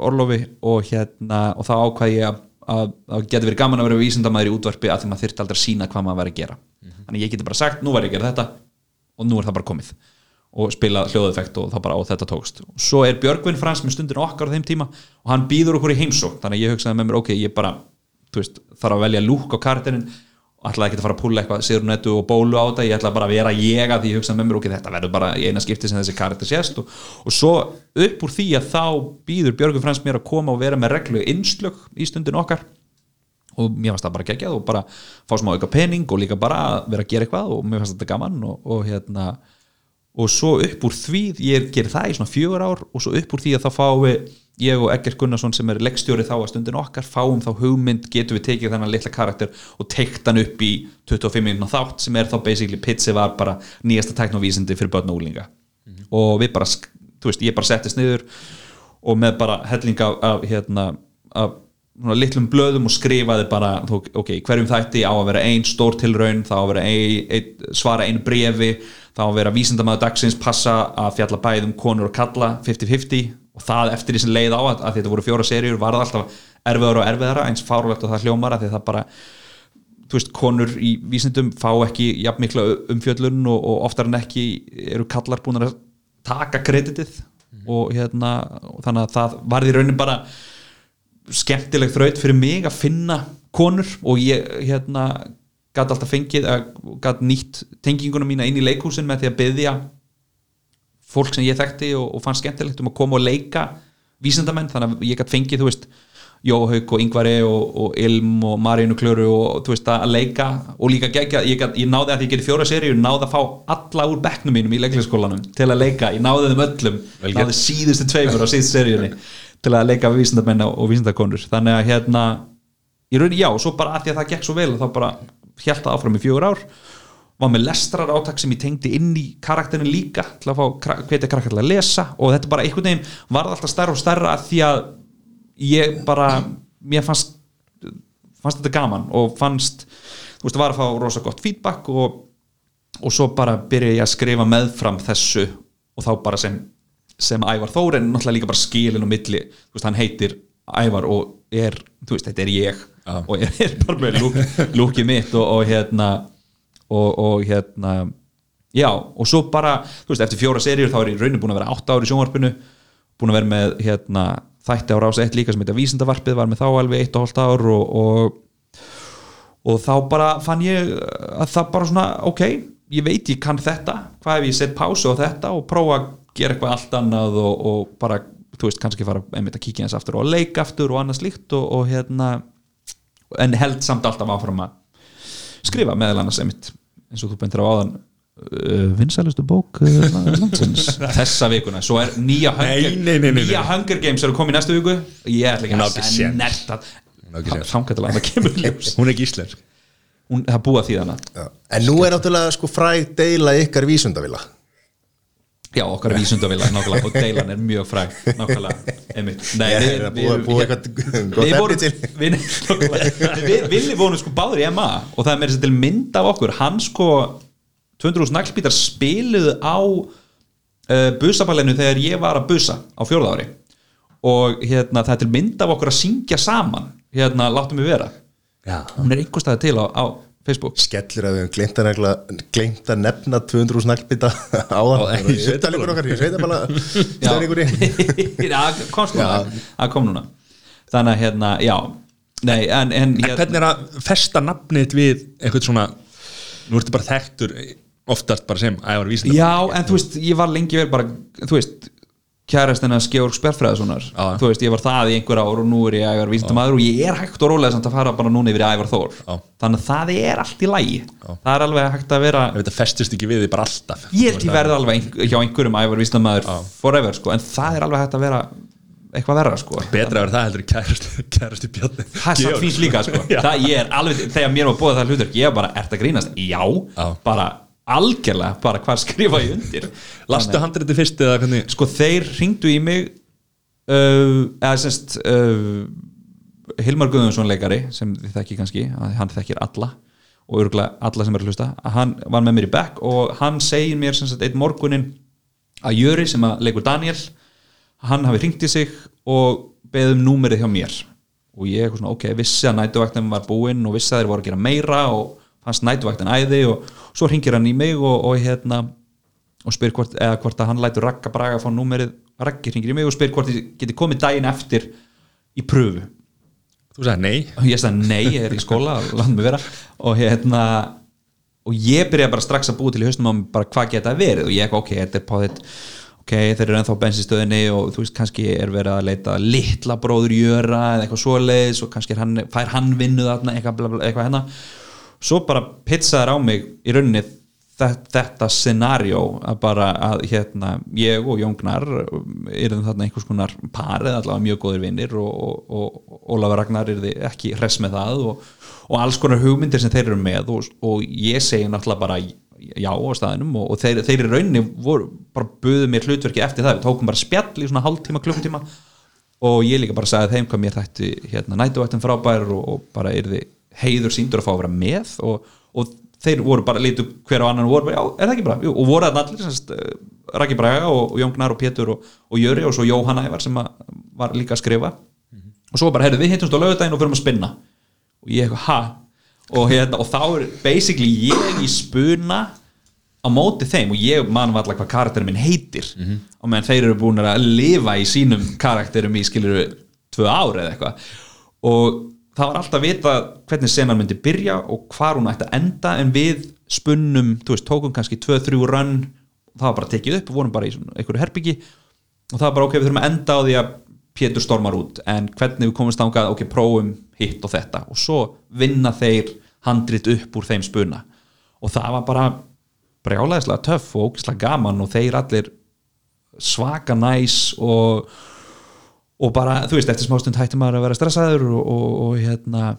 orlofi og hérna, og þá ákvað ég að að það geti verið gaman að vera vísindamæður í útvarpi að því maður þyrfti aldrei að sína hvað maður væri að gera. Þannig ég geti bara sagt, nú var ég að gera þetta og nú er það bara komið. Og spila hljóðeffekt og það bara á þetta tókst. Og svo er Björgvin Frans með stundin okkar á þeim tíma og hann býður okkur í heimsók þannig ég hugsaði með mér, ok, ég bara veist, þarf að velja lúk á og ætlaði ekki að fara að púla eitthvað sérunettu og bólu á þetta, ég ætlaði bara að vera ég að því hugsaði með mér, ok, þetta verður bara í eina skipti sem þessi karakter sést og, og svo upp úr því að þá býður Björgvin Frans mér að koma og vera með reglu innslög í stundin okkar. Og mér fannst það bara geggjað og bara fá smá auka pening og líka bara vera að gera eitthvað og mér fannst þetta gaman og, og hérna og svo upp úr því, ég gerir það í svona fjögur ár og svo upp úr því að þá við ég og Egger Gunnarsson sem er leikstjóri þá að stundin okkar, fáum þá hugmynd getum við tekið þennan litla karakter og teikt hann upp í 25 minúna þátt sem er þá basically pitsi var bara nýjasta teknovísindi fyrir börn og úlinga og við bara, þú veist, ég bara settist niður og með bara helling af, af hérna, af svona litlum blöðum og skrifaði bara ok, hverjum þætti á að vera ein stór tilraun, þá að vera ein, ein, svara einu brefi, þá að vera vísindamæður dagsins, passa að fjalla bæðum konur og kalla 50-50 og það eftir því sem leið á að, að þetta voru fjóra seríur var það alltaf erfiðara og erfiðara eins fárulegt og það hljómara því það bara þú veist, konur í vísindum fá ekki jafn mikla umfjöllun og, og oftar en ekki eru kallar búin að taka kreditið. Og hérna og þannig að það varði raunin bara skemmtileg þraut fyrir mig að finna konur og ég hérna gæti alltaf fengið gæti nýtt tenginguna mína inn í leikhúsin með því að byggja fólk sem ég þekkti og, og fann skemmtilegt um að koma og leika vísindamenn, þannig að ég gæti fengið þú veist, Jóhaug og Ingvari og, og Ilm og Marínu Klöru og þú veist að leika og líka gegja ég, gat, ég náði að ég geti fjóra seríu náði að fá alla úr bekknum mínum í leiklæsskólanum til að leika, ég náði þeim öllum Vel náði síðustu tveimur á síðustu seríunni til að leika við vísindamenn og vísindakonur. Þannig að hérna ég raun, já, svo bara að því að það gekk svo vel þá bara hjælt það áfram í fjögur ár var með lestrar átak sem ég tengdi inn í karakterin líka til að fá hvetja karakter til að lesa og þetta bara einhvern veginn varð alltaf stærra og stærra því að ég bara mér fannst fannst þetta gaman og fannst þú veist, var að fá rosa gott feedback og, og svo bara byrja ég að skrifa meðfram þessu og þá bara sem, sem Ævar Þór en náttúrulega líka bara skilin og milli þú veist, hann heitir Ævar og er þú veist, þetta er ég Já. og er, er bara með lúk, lúkið mitt og, og hérna og, og hérna já, og svo bara, þú veist, eftir fjóra seríur þá er ég raunin búin að vera átta ári í sjónvarpinu búin að vera með hérna þætti á rása eitt líka sem heita vísindavarpið var með þá alveg eitt og hálft ár og, og, og þá bara fann ég að það bara svona, ok ég veit ég kann þetta, hvað ef ég set pásu á þetta og prófa að gera eitthvað allt annað og, og bara, þú veist, kannski fara einmitt að kíkja hans aftur og leika aftur og annað slíkt og hérna en held samt alltaf áfram að skrifa meðal annars einmitt eins og þú bentir á áðan uh, vinsælustu bók uh, landsins. <laughs> Þessa vikuna, svo er nýja Hunger, Nei, nei, nei, nei, nei. nýja Hunger Games eru komið næstu viku. Ég ætla ekki að ekki séns. þangað það kemur ljós. <laughs> Hún er ekki íslensk. Hún- það að því Já. En nú er náttúrulega sko fræg deila ykkar vísundavila já, okkar vísundavila, nákvæmlega og deilan er mjög fræg, nákvæmlega einmitt, nei, Ég við, að við, við, við, eitthvað gott við efni til. við, við, við vorum sko báður í MA og það er meira sér til mynd af okkur. Hann sko 200.000 naglbítar spiluðu á uh, busaballinu þegar ég var að busa á fjórða ári. Og hérna það er til mynd af okkur að syngja saman. Hérna láttu mig vera. Já, hún er einhver staði til á, á Facebook. Skellur að við höfum gleymt að, nefna 200 snaglbita á það í í upptalningur okkar í sveitabala <laughs> stefningunni það <laughs> kom núna. Það kom núna. Þannig að hérna, já. Nei, en, en En hérna, hvernig er að festa nafnið við eitthvað svona Nú ertu bara þekktur oftast bara sem ævar vísindar já, en þú veist, ég var lengi vel bara, þú veist Georg Spjörfræðssonar Já. þú veist, ég var það í einhver ár og nú er ég ægar vísindamaður og ég er hægt og rólega samt að fara bara núna yfir í ævar Þór. Já. þannig að það er allt í lægi það er alveg hægt að vera þetta festist ekki við þig bara alltaf. Ég held ég verði alveg hjá einhverjum ævar vísindamaður forever, sko, en það er alveg hægt að vera eitthvað verra, sko. Betra er það heldur en kærast, kærast í bjarni. Það er samt fínt líka sko. <laughs> Það alveg, þegar mér var búið það hlutur ég bara, ert að grínast? Já, Já. bara algjörlega, bara hvað skrifa ég undir. Lastu handriti fyrst eða hvernig? Sko þeir ringdu í mig uh, eða semst uh, Hilmar Guðjónsson leikari sem þið þekki kannski, hann þekkir alla og örgulega alla sem er að hlusta hann var með mér í back og hann segir mér sem sagt einn morgunin að Jöri sem að leikur Daniel hann hafi ringt í sig og beðum númerið hjá mér. Og ég eitthvað svona, ok, vissi að nætuvaktin var búinn og vissi að þeir voru að gera meira og fannst nætuvaktin æði og svo ringir hann í mig og, og hérna og spyr hvort, eða hvort að hann lætur Ragga Braga að fá númerið, Raggi ringir í mig og spyr hvort ég geti komið daginn eftir í pröfu Þú sagði nei. Og ég sagði nei, ég er í skóla og hérna og ég byrjaði bara strax að búa til í haustum á mig bara hvað geta verið? Og ég eitthvað ok, þetta er páðið ok, þeir eru ennþá bensinstöðinni og þú veist, kannski er verið að leita að litla bróður jöra eða eitthvað svoleiðis og kannski hann, fær hann vinnu þarna eitthvað, bla, eitthvað hérna svo bara pizzaður á mig í rauninni þetta, scenario að bara að hérna ég og Jóngnar erum þarna einhvers konar par eða allavega mjög góðir vinnir og, og, og Ólafur Ragnar er ekki hress með það og, og alls konar hugmyndir sem þeir eru með og, ég segi náttúrulega bara já á staðinum og, þeir, þeir í rauninni voru, bara buðu mér hlutverki eftir það. Við tókum bara spjall í svona hálftíma, klukkutíma og ég líka bara sagði þeim hvað mér þætti hérna nætuvættin frábær og bara er þið heiður síndur að fá að vera með og, og þeir voru bara lítu hver á annan og voru já, er það ekki bara? Jú, og voru það allir, semst, Raki Braga og, og Jón Gnar og Pétur og, og Jöri og svo Jóhann Ævar sem var líka að skrifa og svo bara, heyrðu, við hittumst á laugardaginn og fyrir að spinna og ég eitthvað, ha? Og, hérna, og þá er basically ég í spuna á móti þeim og ég man var alltaf hvað karakterin minn heitir og meðan þeir eru búin að lifa í sínum karakterum í skiluru tvö ár eða eitthvað og það var alltaf að vita hvernig senan myndi byrja og hvar hún ætti að enda en við spunnum, þú veist, tókum kannski 2-3 rönn, það var bara tekið upp vorum bara í einhverju herbyggi og það var bara ok, við þurfum að enda á því að Pétur stormar út, en hvernig við komumst ángað ok, prófum hitt og þetta. Og svo vinna þeir handrit upp úr þeim spuna. Og það var bara brjálæðislega töff og ógislega gaman og þeir allir svaka næs og og bara, þú veist, eftir smástund hætti maður að vera stressaður og, og, og hérna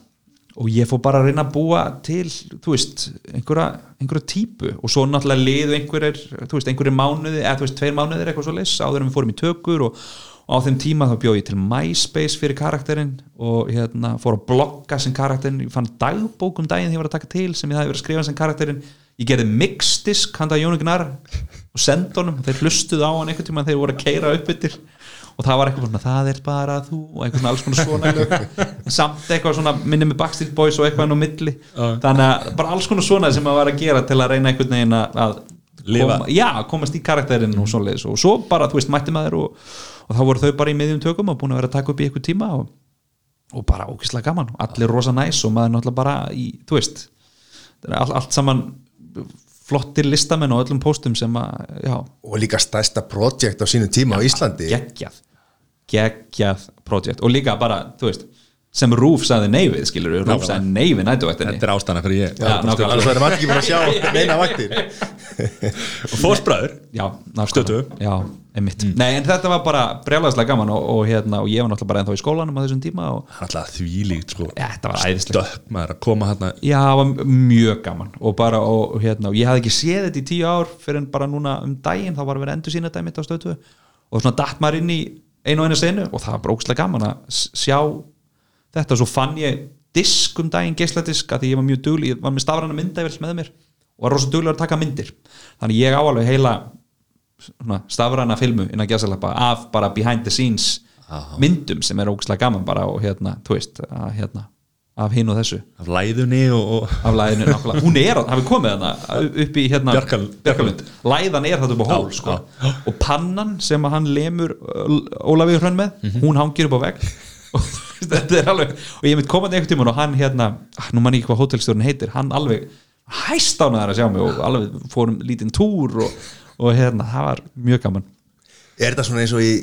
og ég fór bara að reyna að búa til þú veist, einhverja, einhverja típu. Og svo náttúrulega liðu einhverjir þú veist, einhverjir mánuði, eða þú veist, tveir mánuðir eitthvað svo leys, áður en við fórum í tökur og, og á þeim tíma þá bjóð ég til MySpace fyrir karakterinn og hérna fór að blogga sem karakterinn, ég fann dagbók um daginn því ég var að taka til sem ég það hefði verið að skrifa sem karakterinn. Ég gerði mixdisk handa Jónu Gnar og senda honum, þeir hlustuð á hann einhvern tíma þegar og það var eitthvað svona, það er bara þú og eitthvað svona alls konar svona lög. samt eitthvað svona, minni með Backstreet Boys og eitthvað enn á milli, þannig að bara alls konar svona sem maður var að gera til að reyna einhvern veginn að- koma, já, komast í karakterinn og svoleiðis. Og svo bara, þú veist, mætti maður og, og þá voru þau bara í miðjum tökum og búin að vera að taka upp í eitthvað tíma og, og bara ókvæslega gaman, allir rosa næs og maður náttúrulega bara í, þú veist allt, allt saman flottir listamenn og öllum póstum sem að, já, og líka stærsta projekt á sínum tíma á Íslandi. geggjað. Geggjað projekt. Og líka bara, þú veist sem Rúf sagði neyfið, skilur við, Rúf sagði neyfið nætuvættinni Þetta er ástæðan fyrir ég. Annars verður maður ekki búin að sjá <laughs> neina vaktir. Og fósbræður já, Stötu. já, einmitt, nei en þetta var bara brjálæðislega gaman og, og hérna, og ég var náttúrulega bara ennþá í skólanum á þessum tíma og Það er alltaf þvílíkt sko. Ja, þetta var æðislega Döpp maður að koma hérna já, það var mjög gaman og bara, og, hérna, og ég hafði ekki séð þetta í tíu ár fyrir en bara núna um daginn þá var að vera endur sína dæmitt á stötu og svona datt maður inn í einu og einu senu og það var bara ógstlega gaman að sjá þetta og svo fann ég disk um daginn geisladisk að því ég var mjög dugli, ég var með stafræna myndavel með mér og var rosa duglegur að taka myndir. Þannig ég á alveg heila svona, stafræna filmu innan gæsalappa af bara behind the scenes myndum sem er ógstlega gaman bara og hérna, þú veist að, hérna, af hinn og þessu. Af læðunni og, af læðinu, nákvæmlega, hún er, hafi komið hana upp í hérna Bjarkal- Bjarkalund læðan er þetta upp á hól Já, sko. og pannan sem hann lemur Ólafur Hrönn með, Mhm. hún hangir upp á vegg. og <laughs> þetta er alveg og ég mitt komandi einhvern tímann og hann hérna ah, nú mann ég ekki hvað hótelstjórn heitir, hann alveg hæst ánaðar að sjá mig og alveg fórum lítinn túr og, og hérna, það var mjög gaman Er þetta svona eins og í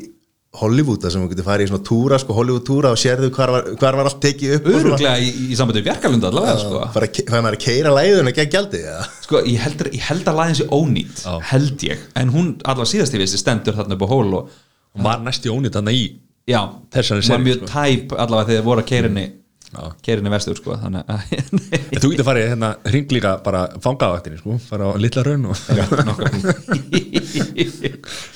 Hollywood sem við getum farið í svona túra, sko, Hollywood túra og sérðu hvar var, hvar var allt tekið upp öruglega í, í sambandi við Bjarkalund allavega sko. Bara ke- fær maður að keira læðun og gegn gjaldi eða? sko, ég held, ég held að læðin sé ónýtt held ég, en hún allavega síðast í vissi stendur þarna upp á hól og og var næst í ónýtt hann í já, Þessari hún var mjög sko. tæp allavega þegar voru að keirinni. Já. keirinni vestur sko þannig að En þú getur farið hérna hring líka bara fangaðvættinni sko, fara á litla raun og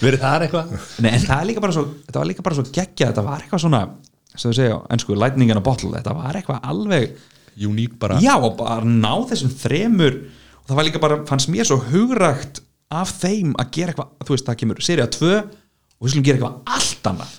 verið þar eitthvað? Nei, en það er líka bara svo þetta var líka bara svo geggja, þetta var eitthvað svona sem þú segja, en sko, lightning in a bottle. Þetta var eitthvað alveg, uník bara. Já, og bara ná þessum þremur og það var líka bara, fannst mér svo hugrakt af þeim að gera eitthvað, þú veist, það kemur serið að tvö og við skulum gera eitthvað allt annað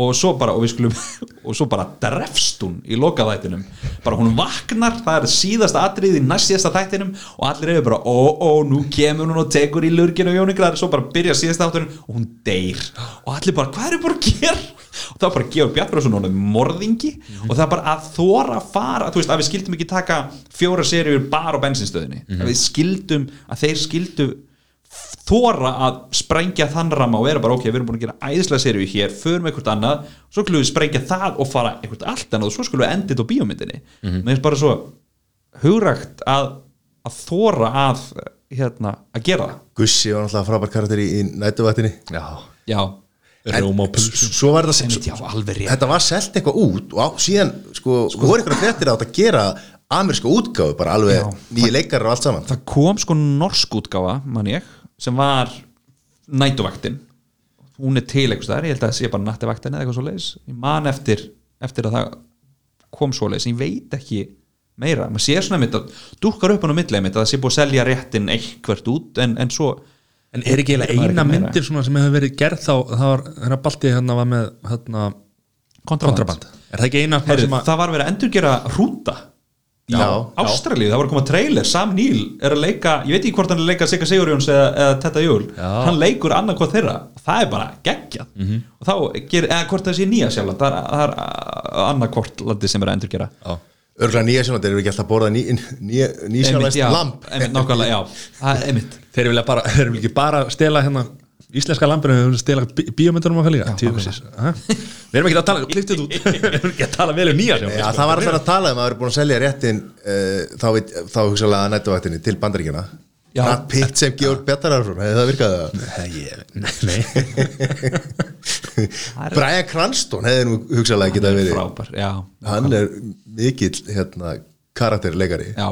og svo bara, og við skulum <laughs> og svo bara drefst hún í lokaðættinum bara hún vaknar, það er síðasta atrið í næst síðasta þættinum og allir eru bara, ó, ó, nú kemur hún og tekur í lurginu og Jóniklar, svo bara byrja síðasta þáttunum og hún deyr. Og allir bara, hvað er bara að gera? Og það var bara Georg Bjartbjörnsson og morðingi. Og það er bara að þóra að fara þú veist, að við skildum ekki taka fjóra seríur bara á bensinstöðinni, að við skildum að þeir skildu þóra að sprengja þann ramma og vera bara ok, við erum búin að gera æðislega seríu hér förum eitthvað annað, svo skulum við sprengja það og fara eitthvað allt annað og svo skulum við endið á bíómyndinni. Mm -hmm. mér finnst bara svo hugrægt að, að þóra að hérna, að gera það. Gussi var náttúrulega frábær karakter í, í nætuvættinni já, já, Svo var þetta Einmitt, já, alveg rétt. Þetta var selt eitthvað út og á, síðan, sko, voru eitthvað fréttir á þetta að gera ameríska útgáfu, bara alveg Já. nýja leikarar og allt saman. Það kom sko norsk útgáfa mann ég, sem var nætuvaktin hún er til eitthvað þar, ég held að það sé bara nættuvaktin eða eitthvað svo leiðis, ég man eftir eftir að það kom svo leiðis ég veit ekki meira, maður sér svona mitt að dúkkar upp hann á milli mitt að það sé búið að selja réttin eitthvert út en, en svo en er ekki eiginlega eina myndir svona sem hefur verið gerð þá það var, hérna Balti hérna var með hérna, kontraband. er það ekki eina Heyrðu, sem að það var verið að endurgera hrúta Já, Ástralíu, það var að koma trailer. Sam Neill er að leika, ég veit ekki hvort hann er að leika Sigga Sigurjóns eða, eða Tetta Júl Já. hann leikur annað þeirra, það er bara geggjað. Mhm. og þá gerir, eða hvort það sé nýja sjálf það er, það er annað hvort landi sem er að endurgera. Já, Örgulega nýja sjálfandi, erum við ekki alltaf að borða ný, ný, nýsjálfæst já, lamp. Einmitt, nákvæmlega, já, það er einmitt. Þeir vilja bara <laughs> þeir vilja ekki bara stela hérna íslenska lambinu þeir vilja stela bí bíómyndunum okkar líka. Við erum ekki að tala <laughs> við erum ekki að tala vel um nýja sjálf Já, það var alltaf að tala um að það eru búin að selja réttin uh, þá, þá hugsaðlega nætuvættinni til bandaríkjana Já. Brad Pitt sem Georg Bjartararsson, hefði það virkað nei <laughs> Brian Cranston hefði nú hugsaðlega getað verið frábær, já, hann er mikill hérna, karakterleikari. Já.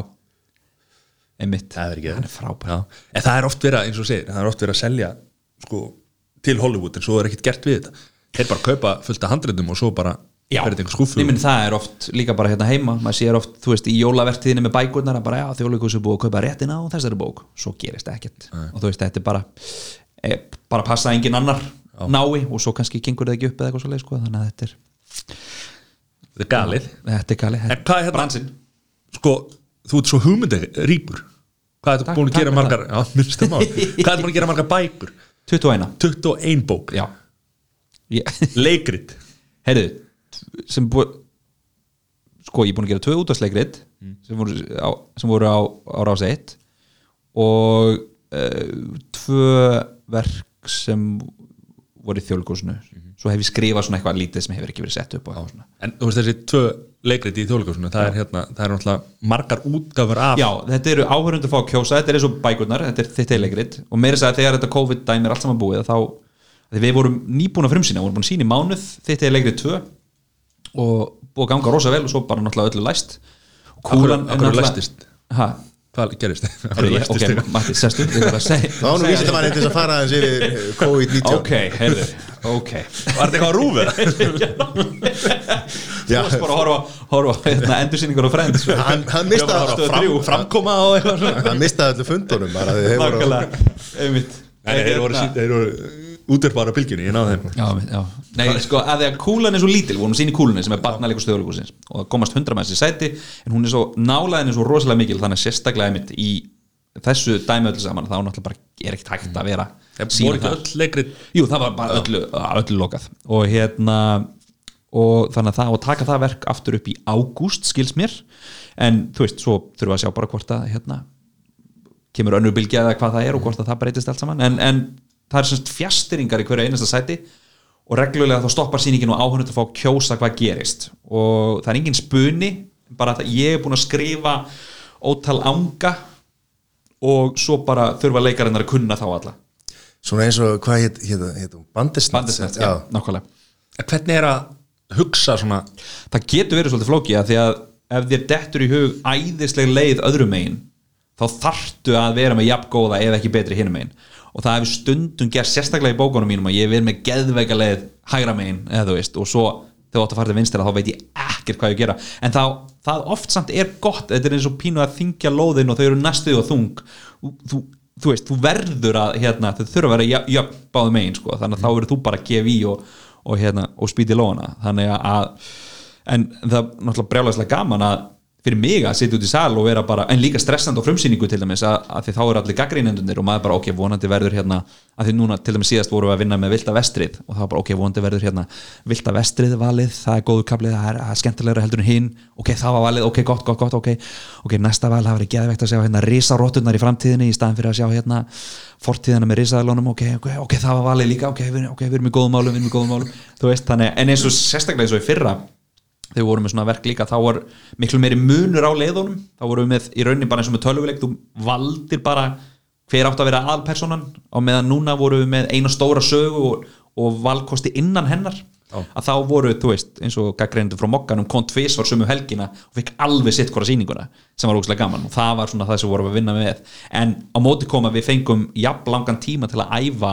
Einmitt, það er er frábær. Já. en það er oft verið að, eins og segir það er oft verið að selja sko, til Hollywood en svo er ekkert gert við þetta. Þeir bara kaupa fullt af handriðum og svo bara Já, þetta menn, það er oft líka bara hérna heima. Maður sér oft, þú veist, í jólavertíðinni með bækurnar bara, já, þjóðleikus er búið að kaupa réttina á þessari bók, svo gerist ekkert. Og þú veist, þetta er bara e, bara passa engin annar nái og svo kannski gengur það ekki upp eða eitthvað svo leið sko, þannig að þetta er, þetta er galið. Þetta er galið. Hvað er hérna Bransinn. sko, þú ert svo hugmyndi rýpur er þetta já, <laughs> hvað er þetta búin að gera margar bækur 21, 21 bók, já. <laughs> Leikrit. Heyrðu sem búið sko, ég er búin að gera tvö útvarsleikrit sem voru á, sem voru á, á rás 1 og uh, tvö verk sem voru í þjóðleikúsinu svo hef ég skrifað svona eitthvað lítið sem hefur ekki verið sett upp en þú veist þessi tvö leikrit í þjóðleikusinu það er hérna, það er náttúrulega margar útgafur af Já, þetta eru áhörundur fá að kjósa þetta er eins og bækurnar, þetta er þitt eilegrit og meira þess að þegar þetta COVID-dæmi er allt saman búið þá, við vorum nýbúin að frumsýna vorum búin að sína í mánuð, þitt eilegrit 2 og búið að ganga rosa vel og svo bara náttúrulega öllu læst af hverju læstist? Hæ? Hvað gerist Er læstist ok? Matti, sestu, þá nú vísið til þess að fara aðeins yfir eh, COVID-19 Ok, heyrðu, ok var þetta eitthvað á rúfið? Þú varst bara að horfa, horfa hérna, endursýningur og frends hann, mistaði á þrjú. framkoma og eitthvað svona hann mistaði öllu fundunum þeir voru Útverfara bylgjunni, ég náði þeim. Já, já, Nei, sko, að því að kúlan er svo lítil, við vorum sín í kúlunni sem er barnalegur stöðuleikursins og það komast hundra með þessi sæti en hún er svo nálaðin er svo rosalega mikil þannig að sérstaklega einmitt í þessu dæmi öllu saman þá náttúrulega bara er ekkert hægt að vera Það sýna voru ekki öll leikrit Jú, það var bara öllu, öllu lokað. Og hérna og þannig að það og taka það verk aftur upp í ágúst skils mér en þú veist, svo þurfum við að sjá bara hvort að hérna, kemur önnur bylgja eða hvað það er og hvort að það breytist allt saman en, en það er semst fjastýringar í hverju einasta sæti og reglulega þá stoppar sýningin og áhörnut að fá að kjósa hvað gerist. Og það er engin spuni bara að ég er búin að skrifa ótal anga og svo bara þurfa leikarinnar að kunna þá alla. Svona eins og, hvað heit, heit, heit Bandisnett? bandisnett, já, nákvæmlega. Hvernig er að hugsa svona? Það getur verið svolítið flókið að því að ef þér dettur í hug æðisleg leið öðrum megin þá þarftu að vera með jafn góða ef ekki betri hinum megin. Og það hefur stundum gert sérstaklega í bókunum mínum að ég hef verið með geðveika leið hægra megin eða þú veist og svo þegar þú átt að fara til vinstira þá veit ég ekkert hvað ég gera. En þá, það oft samt er gott þetta er eins og pínu að þingja lóðin og þau eru næstuð og þung. Þú, þú, veist, þú verður að hérna, þau þurfa að vera jöfn, báðu megin sko. þannig að þá verður þú bara að gefa í og, og, hérna, og spýti lóðana þannig að en það er náttúrulega brjálæslega gaman að fyrir mig að sitja út í sal og vera bara en líka stressand á frumsýningu til dæmis að, að því þá eru allir gaggrínendunir og maður bara ok, vonandi verður hérna að því núna til dæmis síðast vorum við að vinna með Vilda Vestrið og var bara ok, vonandi verður hérna Vilda Vestrið valið, það er góðu kaplið það er, er skemmtilegra heldur en hinn ok, það var valið, ok, gott, gott, gott, ok ok, næsta val, það verður geðvegt að sjá hérna risarótturnar í framtíðinni í staðan fyrir að sjá hérna fortíðina með risaðalónum ok, ok, ok, það var valið líka, ok, við, okay, við erum í góðum málum, við erum í góðum málum þú veist, þannig, en eins og sérstaklega eins og í fyrra þegar við vorum með svona verk líka þá var miklu meiri munur á leiðunum. Þá vorum við með í rauninni bara eins og með tölvuleik þú valdir bara hver átt að vera aðalpersonan á meðan núna vorum við með eina stóra sögu og, og valkosti innan hennar. Já. að þá voru, þú veist, eins og gaggreindu frá mokkanum kom tvis var sömu helgina og fikk alveg sitt hvora sýninguna sem var ógslag gaman. Og það var svona það sem við vorum að vinna með. En á móti koma við fengum jafn langan tíma til að æfa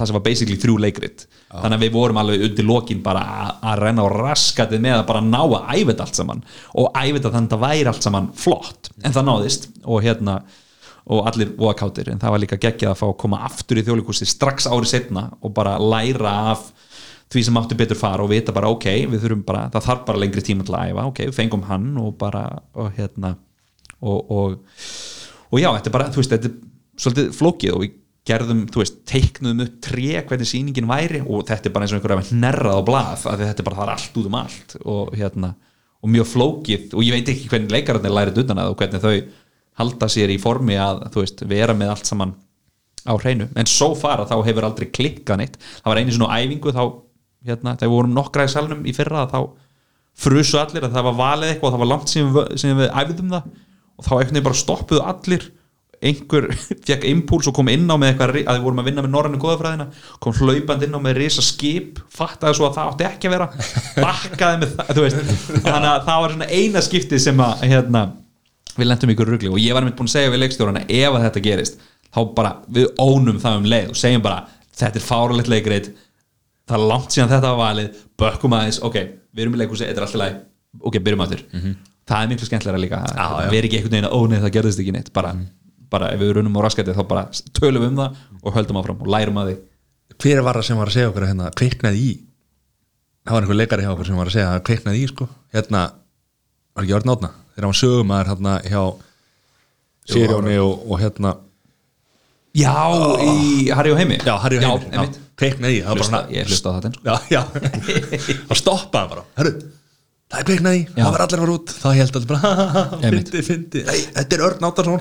það sem var basically þrjú leikrit. Þannig að við vorum alveg undir lokin bara að- renna á raskatið með að bara ná að æfa þetta allt saman. Og æfa þetta þannig að það væri allt saman flott. En það náðist og hérna og allir voðakáttir en það var líka geggjað að fá að koma aftur í þjóðleikursi strax ári setna og bara læra af því sem átti betur fara og vita bara ok, við þurfum bara, það þarf bara lengri tíma til að æfa, ok, við fengum hann og bara, og hérna og, og, og já, þetta er bara, þú veist, þetta er svolítið flókið og við gerðum, þú veist, teiknuðum upp tré hvernig sýningin væri og þetta er bara eins og einhverja hnerrað á blað því þetta er bara, það er allt út um allt og hérna, og mjög flókið og ég veit ekki hvernig leikararnir lærið utan að og hvernig þau halda sér í formi að, þú veist, vera með allt saman á hreinu, en svo fara þá hefur aldrei klikkað neitt, það var einu svona æfingu þá, hérna, þegar við vorum nokkra í salnum í fyrra þá frusu allir að það var valið eitthvað og það var langt sem við, sem við æfðum það og þá einhver <laughs> fekk impuls og kom inn á með eitthvað, að við vorum að vinna með norrænu góðafræðina kom hlaupand inn á með risa skip fattaði svo að það átti ekki að vera <laughs> bakkaði með það, þú veist. Þannig að það var svona eina skiptið sem að hérna, við lentum ykkur rugli. Og ég var einmitt búin að segja við leikstjórana ef að þetta gerist þá bara við ónum það um leið og segjum bara þetta er fáralegt leikreit það er langt síðan þetta var valið bökkum aðeins, ok, við erum í leikhúsi þetta er alltaf læg, ok, byrjum aftur. Það er miklu skemmtilega líka við erum ekki einhvern veginn að, ó nei, það gerðist ekki neitt bara, bara ef við runum á raskæti þá bara tölum um það og höldum áfram og lærum að því. Hver var það sem var að segja okkur að hérna kveiknaði í? Það var einhver leikari hjá okkur sem var að segja að kveiknaði í sko. Hérna, var ekki orðin átna þegar hann var sögumæður hérna hjá Sirjóni og, og hérna já, í Harry og Heimi? Já, Harry og Heimir, einmitt. kveiknaði í það var bara svona- ég hlusta á já og <laughs> stoppaði bara, hörru það er kveiknaði, Já. það var allir að fara út. Þá held allir bara, fyndi, fyndi. Nei, þetta er Örn Áttarsson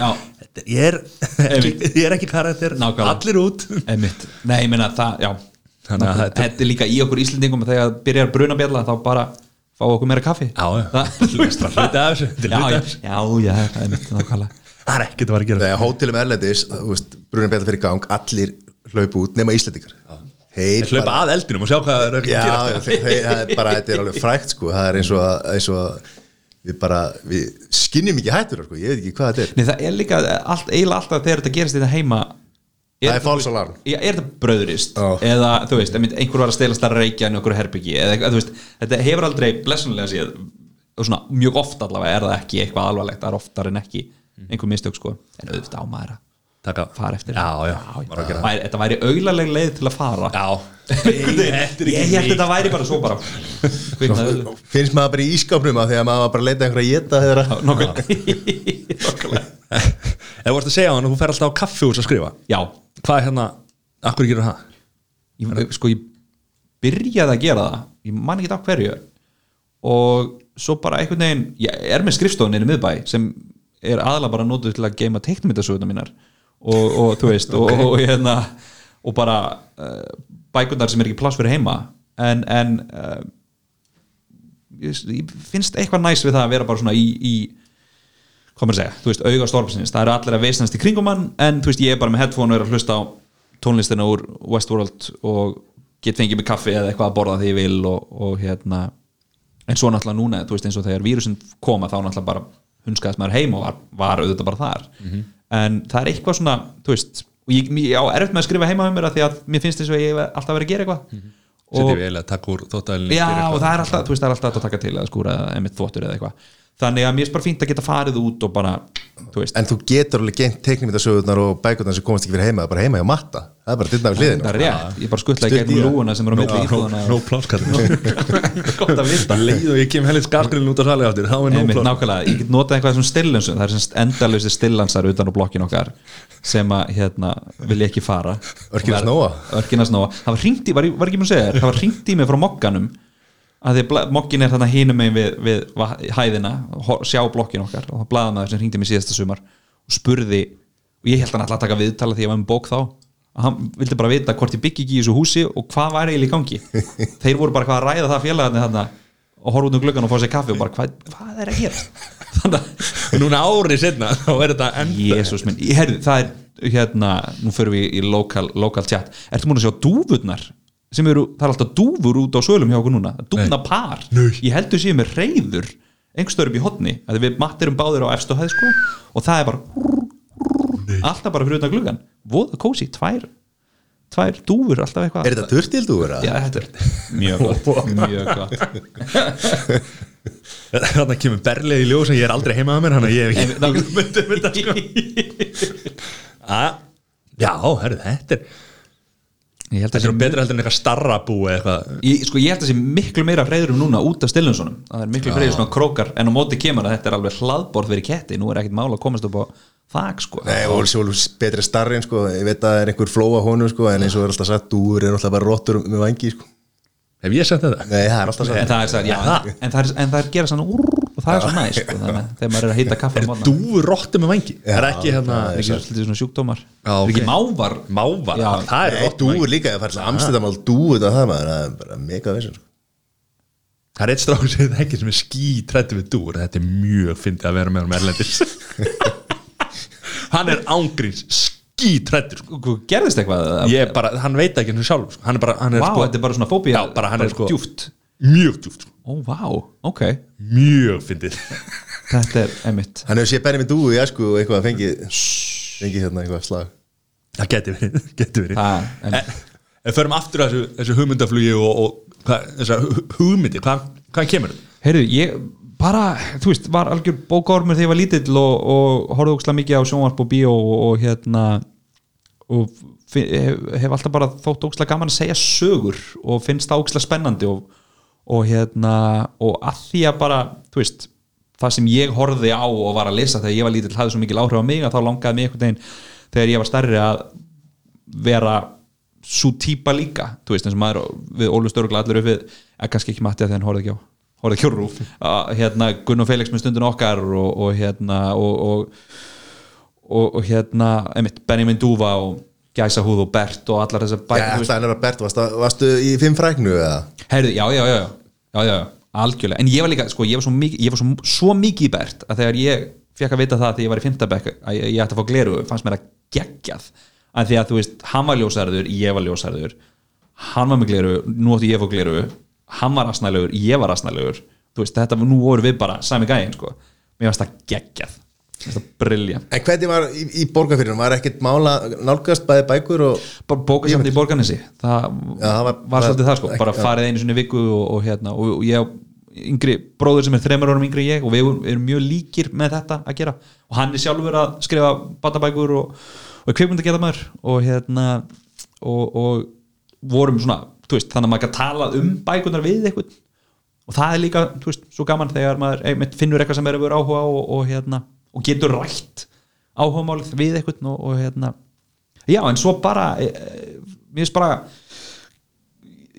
ég er, <laughs> ekki, ég er ekki karakter. Nákvæmlega. allir út. Nei, ég meina það, já. Þannig að þetta- þetta er líka í okkur Íslendingum þegar byrjar brunabjalla þá bara fá okkur meira kaffi. Já, já, Það- hluti af þessu. Þetta er já, hluti já, af þessu. já, já, það er mitt nákvæmlega. Það er ekkert að vera að gera. Þegar hótelum erlendis, þú veist, brunum betur fyrir gang allir hlaupa út nema Íslandingar hlaupa að eldinum og sjá hvað það er að Já, gera. þeir, þeir, það er bara, þetta er alveg frækt sko, það er eins og eins og við bara, við skinnum ekki hættur sko, ég veit ekki hvað þetta er. Nei, það er líka allt, eiginlega alltaf þegar þetta gerist þetta heima Það er false alarm. Já, er þetta bröðurist Já. eða, þú veist, einhver var að stelast að reykja en okkur herbyggi, eða, veist, þetta hefur aldrei blessunlega séð, og svona mjög oft allavega er það ekki eitthvað alvarlegt, það er oftar en ekki einhver mistök, sko, en auðvitað á maður að taka fara eftir. Já, já, já, væri, þetta væri auglaleg leið til að fara. Já, ég, held þetta væri bara svo bara kviknaði. finnst maður bara í ískapnum að því að maður var bara að leita einhverja geta þegar að nokkulega <laughs> ef þú vorst að segja á hann að þú fer alltaf á kaffihús að skrifa. Já, hvað er hérna, akkur gerur það? Ég, sko ég byrjaði að gera það. Ég man ekki á hverju. Og svo bara einhvern veginn ég er með skrifstofun í miðbæ sem er aðalega bara notuð til að geima teiknmyndasöguna mínar og, og þú veist og, og, hérna, og bara uh, bækundar sem er ekki pláss fyrir heima en, en uh, ég, ég finnst eitthvað næs við það að vera bara svona í, í hvað maður að segja, þú veist, auga stormsins. Það eru allir að veisnast í kringum hann en þú veist, ég er bara með headphone og er að hlusta á tónlistina úr Westworld og get fengið mig kaffi eða eitthvað að borða því ég vil og, og hérna en svo náttúrulega núna, þú veist, eins og þegar vírusin koma þá náttúrulega bara hunskaðist maður heim og var, var auðvitað bara þar en það er eitthvað svona, þú veist og ég, ég á erfitt með að skrifa heima um mér af því að mér finnst þess að ég alltaf verið að gera eitthvað. Setjum við eiginlega að taka úr þóttæðilin Já, og það er alltaf, þú veist, það er alltaf að taka til að skúra emitt þvottur eða eitthvað þannig að mér er bara fínt að geta farið út og bara, þú veist, En þú getur alveg gengt teiknumindasögurnar og bækurnar sem komast ekki fyrir heima, það er bara heima hjá matta. Það er bara dyrna við hliðina. Það er rétt. Ég bara skuttla í gegnum lúuna sem eru á milli íbúðana no pláskall <laughs> gott að vita. Leið og ég kem helið skargrillin út á sali áttir þá er no pláskall nákvæmlega, ég get notað eitthvað sem stillansum það er semst endalösi stillansar utan á blokkin okkar sem að hérna vil ég ekki fara. Örkin að Og snóa. ver- Örkin að snóa, það var hringt í, var, ég- var ekki mér að segja þér það var hringt í mig frá mokkanum að því að mokkin er þarna hinum megin við, við hæðina, sjá blokkin okkar og það blaða maður sem hringdi mig síðasta sumar og spurði, og ég held hann alltaf að taka viðtala því ég var með bók þá að hann vildi bara vita hvort ég byggi ekki í þessu húsi og hvað væri eiginlega í gangi. <laughs> Þeir voru bara hvað að ræða það félagarnir þarna og horfa út um gluggan og fá sér kaffi og bara hvað, hvað er að gera? <laughs> Þannig að núna árið setna þá er þetta enda Jésús minn, ég heyrðu, það er hérna, nú förum við í local, local chat. Ertu múin að sjá dúfurnar sem eru, það er alltaf dúfur út á sölum hjá okkur núna. Dúfna par, Nei. ég heldur séu með reyður einhverstöður upp í hotni, að við mattirum báðir á efstu hæð sko. Og það er bara alltaf bara fyrir utan gluggan voða kósi, tvær tvær dúfur, alltaf eitthvað. Er þetta turtildúur? Já, þetta er mjög gott, <laughs> mjög gott. Þannig að kemur berlið í ljós en ég er aldrei heima að mér hann að ég hef ekki myndi um þetta sko. A- <laughs> já, herru, þetta er þetta sé er betra heldur en eitthvað starra bú eða eitthvað. Ég, sko, ég held að sé miklu meira freyðurum núna út af Stillinssonum það er miklu freyður svona krókar en á móti kemur að þetta er alveg hlaðborð fyrir ketti. Nú er ekkert mála að komast upp á þak sko. Nei, og svo betri starri en sko, ég veit að það er einhver flóa honum sko, en eins og er alltaf sagt, dúur er alltaf bara rottur með vangi sko. hef ég sagt þetta? Nei, það er alltaf en sagt. það er, sagt, já, en það er, en það er gera svona úr, og það er svo næst sko, þegar maður er að hýta kaffa er dúfur rottu með vangi? Já, er ekki hérna það er ekki svolítið svona sjúkdómar. Já, er ekki mávar? Mávar, Já. það er Nei, rottu með dúur vangi líka, ég fær til Amsterdam að dúu þetta það maður, það er bara mega vissin sko. það er eitt strák sem það ekki sem er skítrættu við dúr þetta er mjög fyndið að vera með hann erlendis. <laughs> Hann er ángríns skítrættur sko. Hvað- gerðist eitthvað? Ég er bara, hann veit ekki henni sjálf sko. hann er bara, hann er sko mjög djúft sko. ó, vá, ok, mjög fyndið þetta er emitt Hann hefur séð Benjamin dúu í æsku og eitthvað fengið fengið hérna eitthvað slag það geti verið, <laughs> geti verið. Það, en- en, en förum aftur að þessu, þessu hugmyndaflugi og, og hvað, þessa hu- hugmyndi hvað, hvað kemur þetta? Heyrðu, ég bara, þú veist, var algjör bókármur þegar ég var lítill og, og horfði ókslega mikið á sjónvarp og bíó og, og hérna og hef, hef alltaf bara þótt ókslega gaman að segja sögur og finnst það ókslega spennandi og, og hérna og að því að bara, þú veist það sem ég horfði á og var að lesa þegar ég var lítill hafði svo mikil áhrif á mig að þá langaði mig einhvern veginn þegar ég var stærri að vera svo típa líka þú veist eins og maður við Ólu Störgla allir upp við að kannski ekki matti að þegar hann horfði ekki á horfði ekki á rúf að, hérna Gunn og Felix með stundin okkar og, og hérna og, og, og, og hérna einmitt Benjamin Dúfa og Gæsahúð og Bert og allar þessar Já, þú veist. það er að Bert, varstu, varstu í fimm fræknu eða? Heyrðu, já, já, já, já, já, já, algjörlega. En ég var líka, sko, ég var svo mikið, ég var svo, svo mikið í Bert að þegar ég fekk að vita það þegar ég var í fimmtabekk að ég, ég ætti að fá gleru fannst mér að geggjað. Að því að þú veist, hann var ljósærður, ég var ljósærður hann var með gleru, nú átti ég að fá gleru hann var asnælegur, ég var asnælegur þú veist, þetta, nú voru við bara sami gæðin, sko, mér fannst það geggjað briljant En hvernig var í, í borgarfyrirnum, var ekkert mála nálgast bæði bækur og bara bókasafni í Borgarnesi. Það, Já, var- var, svolítið það sko. ekki- bara farið einu í viku og, og hérna og, og ég yngri bróður sem er þreymur árum yngri ég og við erum- mjög líkir með þetta að gera. Og hann er sjálfur að skrifa batabækur og, og kveikmynd að geta maður. Og hérna og, og vorum svona, veist, þannig að maður kann tala um bækunar við eitthvað og það er líka, þú veist, svo gaman þegar maður einmitt finnur eitthvað sem er að vera áhuga og, og hérna, og getur rætt áhugamálið við eitthvað og, og hérna, já, en svo bara e, e, mér finnst bara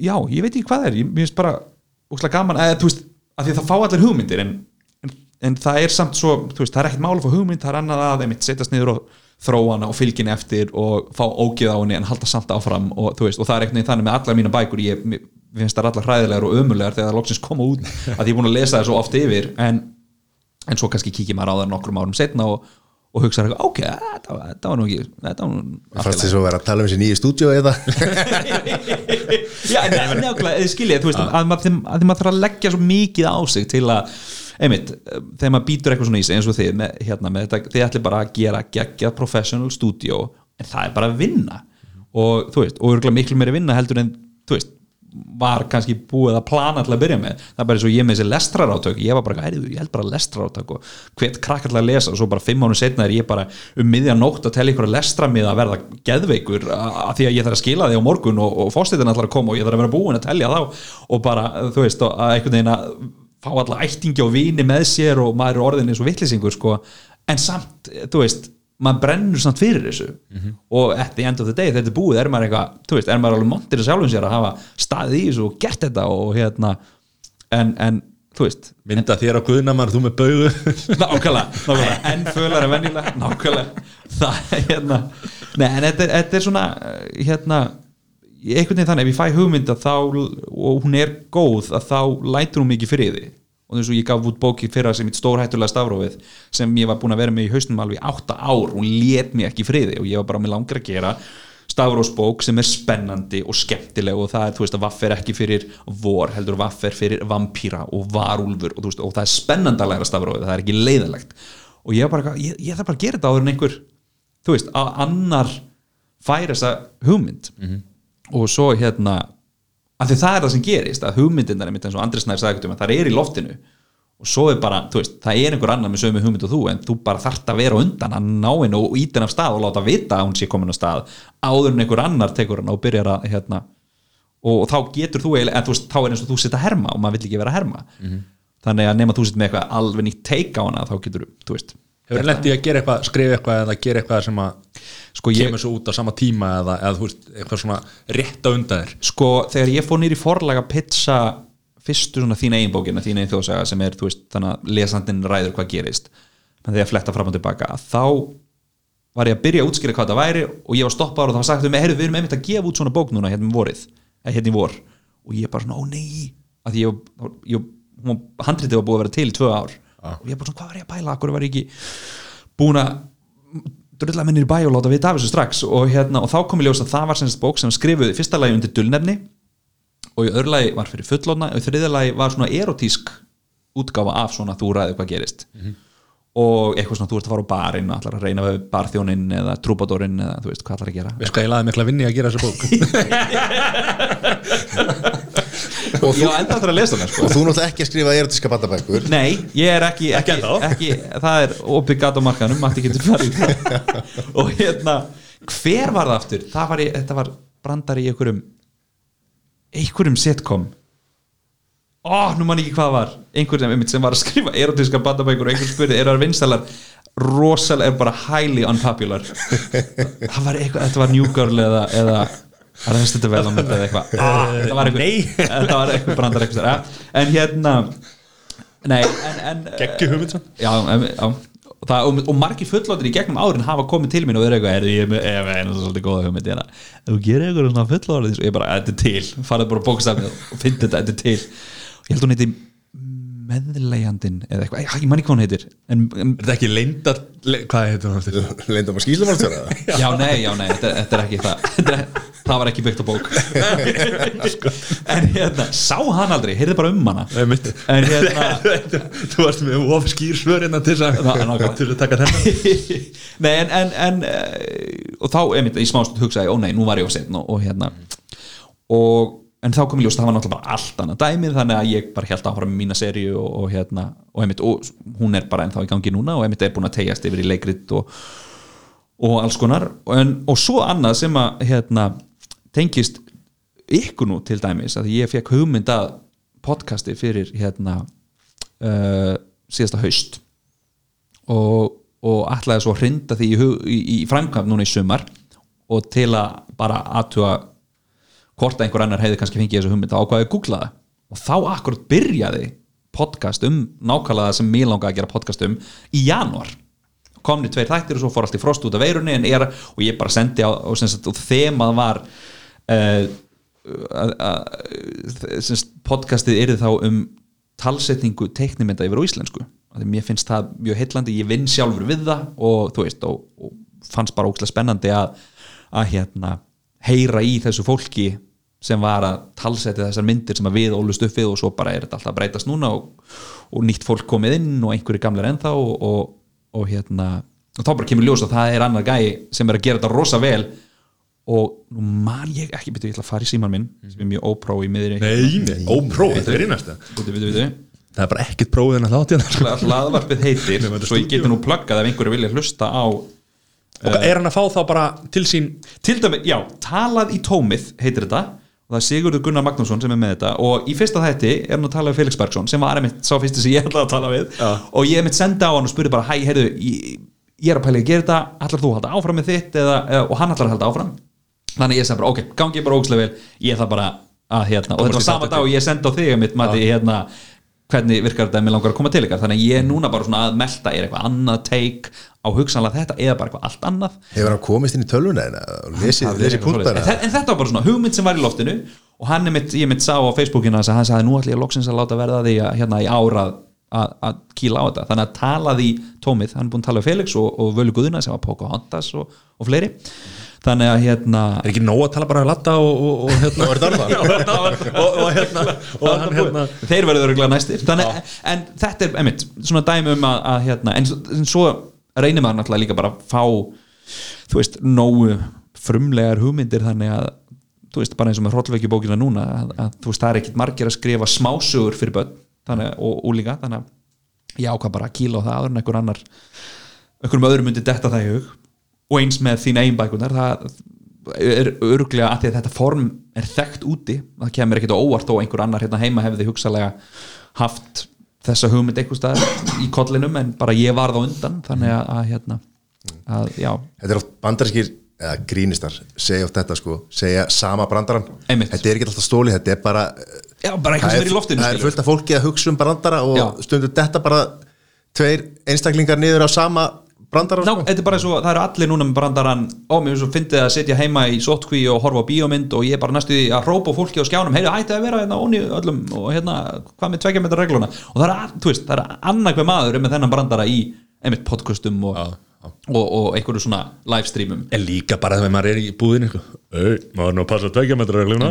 já, ég veit ekki hvað er mér finnst bara úkslega gaman eða, þú veist, að því að það fá allir hugmyndir en, en, en það er samt svo þú veist, það er ekkert máli fyrir hugmynd, það er annað að einmitt setjast niður og þróa hana og fylgin eftir og fá ógið á henni en halda samt áfram og veist, og það er einhvern veginn þannig með allar mína bækur ég, finnst það allar hræðilegar og ömulegar þegar það loksins koma út <laughs> að ég er búin að lesa það svo oft yfir en, en svo kannski kíkir maður á það nokkrum árum setna og, og hugsa eitthvað, ok, þetta var, þetta var nú ekki þetta var nú fannst þess að vera að tala um þessi nýju stúdíu eða? <laughs> Já, en nefnilega, skiljið, þú veist að maður, að maður þarf að leggja svo mikið á sig til að, einmitt, þegar maður býtur eitthvað svona í sig eins og þið, með, hérna, með þetta, þið ætli bara að gera geggjað professional studio, en það er bara að vinna. Og þú veist, og örgulega miklu meiri vinna heldur en, þú veist var kannski búið að plana til að byrja með. Það er bara eins og ég með þessi lestrarátök. Ég var bara, heyrðu, ég held bara lestrarátök og hvert krakkar til að lesa. Og svo bara fimm mánu setna er ég bara um miðjan nótt að tella ykkur lestramiða að verða geðveikur að því að ég þarf að skila þig á morgun og, og fórstættin allar að koma og ég þarf að vera búin að tellja þá. Og bara, þú veist, að einhvern veginn að fá alla ættingi og vini með sér og maður er orðin eins og vittlisingur sko. en samt, þú veist maður brennur samt fyrir þessu. Og at the end of the day, þetta er búið er maður eitthvað, þú veist, er maður alveg montir að sjálfum sér að hafa staðið í þessu og gert þetta og hérna, en, en þú veist, Mynda þér á guðnamar, þú með baugu. Nákvæmlega, nákvæmlega. <laughs> En fölar en venjulega, nákvæmlega. Það hérna nei, en þetta, þetta er svona eh, hérna, einhvern veginn þannig, ef ég fæ hugmynda þá, og hún er góð að þá lætur hún mikið fyrir því og þess að ég gaf út bóki fyrra sem mitt stórhættulega stafrófið sem ég var búin að vera með í hausnum alveg átta ár, hún lét mér ekki friði og ég var bara með langar að gera stafrósbók sem er spennandi og skemmtileg og það er, þú veist, að vaff er ekki fyrir vor, heldur vaff er fyrir vampýra og varúlfur og, þú veist, og það er spennandi að læra stafrófið, það er ekki leiðilegt og ég, bara, ég, ég þarf bara að gera þetta áður en einhver þú veist, að annar færi þessa hugmynd. Og svo hérna að því það er það sem gerist, að hugmyndin er eins og Andri Snær sagði um það er í loftinu. Og svo er bara, þú veist, það er einhver annar með sömu hugmynd og þú, en þú bara þarft að vera á undan að ná henni og íta henni af stað og láta vita að hún sé komin af stað áður en einhver annar tekur henni og byrjar að hérna, og, þá getur þú eiginlega, en þú veist, þá er eins og þú sitt að herma og maður vill ekki vera að herma. Þannig að nema þú sitt með eitthvað alveg nýtt take á hana þá getur þú veist Hefur lendið að gera eitthvað, skrifa eitthvað eða gera eitthvað sem að Sko, ég- kemur svo út á sama tíma eða, eða þú veist, eitthvað svona rétt á undan þér? Sko þegar ég fór nýri forlag að pitcha fyrstu svona þín eigin bókina þín eigin þjóðsaga sem er, þú veist, þannig að lesandinn ræður hvað gerist þannig að ég fletta fram og tilbaka þá var ég að byrja að útskýra hvað það væri og ég var stoppaður og það var sagt um mig, heyrðu, við erum einmitt að gefa út svona bók núna hérna um vorið, eða hérna í vor. Og ég bara svona, ó nei. Að ég, ég, handritið var búið að vera til í tvö ár og ég bara svona, hvað var ég að pæla, akkur var ég ekki búin að drulla minnir í bæ og láta vita af þessu strax? Og, hérna, og þá kom ég ljós að það var semst bók sem skrifuð í fyrsta lagi undir dullnefni og í öðru lagi var fyrir fullorna og í þriðja lagi var svona erotísk útgáfa af svona þú ræði hvað gerist. Og eitthvað svona þú ert að fara á barinn ætlar að reyna við barþjóninn eða trúbadorinn eða þú veist hvað ætlar að gera? Veist hvað ég laði mikla vinni að gera þessa bók <laughs> <laughs> og þú, ég á enda að lesa það sko. Og þú náttúrulega ekki að skrifa erotíska bandabækur Nei, ég er ekki, ekki, Ekki ekki það er opið gat á markanum, <laughs> og hérna hver var það aftur? Það var, í, þetta var brandar í einhverjum einhverjum sitcom. Ó, nú man ekki hvað var. Einhver sem, einmitt sem var að skrifa erotíska bandabækur og einhver spurði, eru það vinsalar rosalega, er bara highly unpopular. <laughs> Það var eitthvað, þetta var New Girl eða, eða Arrested Development eða eitthvað. Ah, þetta var eitthvað, þetta var eitthvað brandar eitthvað ja. en hérna nei, en, en Geggi hugmynd svo já, já. Og, það, og, og margir fullóttir í gegnum árin hafa komið til mín og verið eitthvað, er ég með einu svolítið góða hugmynd hérna, ef þú gerir eitthvað fullóttir, ég bara, þetta er til. Farið bara bókstafni og fyndi þetta, þetta er til. Ég held hún heiti meðlegjandinn eða eitthvað, ég, ég man ekki hvað hún heitir en, en Er þetta ekki leyndar, le, hvað heitir hún aftur? leyndum að skýslumarstjóra já, nei, já, nei, þetta, þetta er ekki það. <laughs> Þetta það var ekki byggt á bók. <laughs> En hérna, sá hann aldrei heyrði bara um hana. Nei, en hérna <laughs> Þú varst með of skýr svörina til að nákvæmlega. til að taka þennan. Nei, en, en, en uh, og þá, einmitt, í smástund hugsaði, ó nei, nú var ég á setn og, og hérna. Og, en þá kom ég ljóst að það var náttúrulega bara allt annað dæmið þannig að ég bara held áfram með mína seríu og, og hérna, og einmitt, og hún er bara ennþá í gangi núna og einmitt er búin að tegjast yfir í leikrit og og alls konar. En, og svo annað sem að hérna, tengist ykkur nú til dæmis að ég fekk hugmynd að podcasti fyrir hérna uh, síðasta haust. Og, og ætlaði svo að hrinda því í, í, í framkvæmt núna í sumar og til að bara aðtuga hvort að einhver annar hefði kannski fengið þessu hugmynd á hvað ég googlaði og þá akkurat byrjaði podcast um nákvæmlega það sem mér langaði að gera podcast um í janúar. Komni tveir þættir og svo fór allt í frost út af veirunni er, og ég bara sendi á og, sagt, og þemað var uh, að, að, sagt, podcastið er þá um talsetningu teiknimynda yfir á íslensku. Mér finnst það mjög heillandi ég vinn sjálfur við það og þú veist og, og fannst bara ókslega spennandi að, að hérna heyra í þessu fólki sem var að talsetja þessar myndir sem að við ólust upp við og svo bara er þetta alltaf að breytast núna og, og nýtt fólk komið inn og einhverju gamlar ennþá og, og, og hérna og þá bara kemur ljós að það er annar gæi sem er að gera þetta rosa vel og nú man ég ekki betur, ég ætla að fara í síman minn sem er mjög ópró í miðri. Nei, nei, ópróf, þetta er vitu, vitu. Það er bara ekkert prófið en að þátt hérna. Hlaðvarpið heitir svo ég geti nú pluggað ef einhverju vilja hlusta á Og er hann að fá þá bara til sín? Til dæmi, já, talað í tómið heitir þetta og það er Sigurður Gunnar Magnússon sem er með þetta og í fyrsta þætti er hann að tala við Felix Bergson sem var einmitt sá fyrsti sem ég ætlaði að tala við Já. og ég einmitt senda á hann og spurði bara hæ, heyrðu, ég, ég er að pæla í að gera þetta ætlar þú að halda áfram með þitt eða, eða, og hann ætlar að halda áfram? Þannig ég segi bara, ok, gangi bara ógslega vel. Ég ætla bara að hérna og þetta var sama dag og ég senda á þig mitt mati hérna hvernig virkar þetta að mér langar að koma til ykkar? Þannig að ég er núna bara svona að melta er eitthvað annað take á hugsanlega þetta eða bara eitthvað allt annað? Hefur hann komist inn í tölvuna lesi, Það er lesi en, púntana þe- en þetta var bara svona hugmynd sem var í loftinu og hann er mitt, ég mitt sá á Facebookina að hann sagði nú ætlum ég loksins að láta verða því að hérna í ára að, að, að kýla á þetta. Þannig að talaði tómið, hann er búin að tala við Felix og, og Völu Guðuna sem var Pocahontas og, og fleiri þannig að hérna Er ekki nóg að tala bara að latta og, og, og hérna? <laughs> Og er það það? og, og hérna og hann hérna. Þeir verður örgulega næstir. Þannig, en þetta er, einmitt, svona dæmi um að, að hérna, en, en svo reynir maður náttúrulega líka bara að fá þú veist, nógu frumlegar hugmyndir þannig að þú veist, bara eins og með hrollvekju bókina núna að, að þú veist, það er ekkit margir að skrifa smásögur fyrir börn, þannig, og úlíka þannig að ég ákvað bara að kýla á það áður en einhver annar einhverjum öðrum myndi detta það í hug og eins með þín einbækunar það er örglega að að þetta form er þekkt úti, það kemur ekkit óvart og einhver annar hérna heima hefði hugsalega haft þessa hugmynd einhver stað í kollinum en bara ég var það undan þannig að, að hérna að, Þetta er oft bandarskir eða grínistar, segja oft þetta sko segja sama brandarann Einmitt. Þetta er ekki alltaf stóli, þetta er bara já bara eitthvað sem er loftinu það er fullt af fólki að hugsa um brandara og Já. stundur þetta bara tveir einstaklingar niður á sama brandara Ná, sko. þetta er bara svo, það eru allir núna með brandarann ó, mér finnst fyndið að sitja heima í sótkví og horfa á bíómynd og ég er bara næstu því að hrópa á fólki á skjánum, heyrðu, hætti að vera hérna óni öllum og hérna, hvað með tvekja metra regluna og það er, að- þú veist, það er annað hver maður er með þennan brandara í, einmitt podcastum og, Já, já. og, og einhverju svona livestreamum En líka bara þegar maður er í búðinu sko. Ei, maður er nú að passa tveikja metra regluna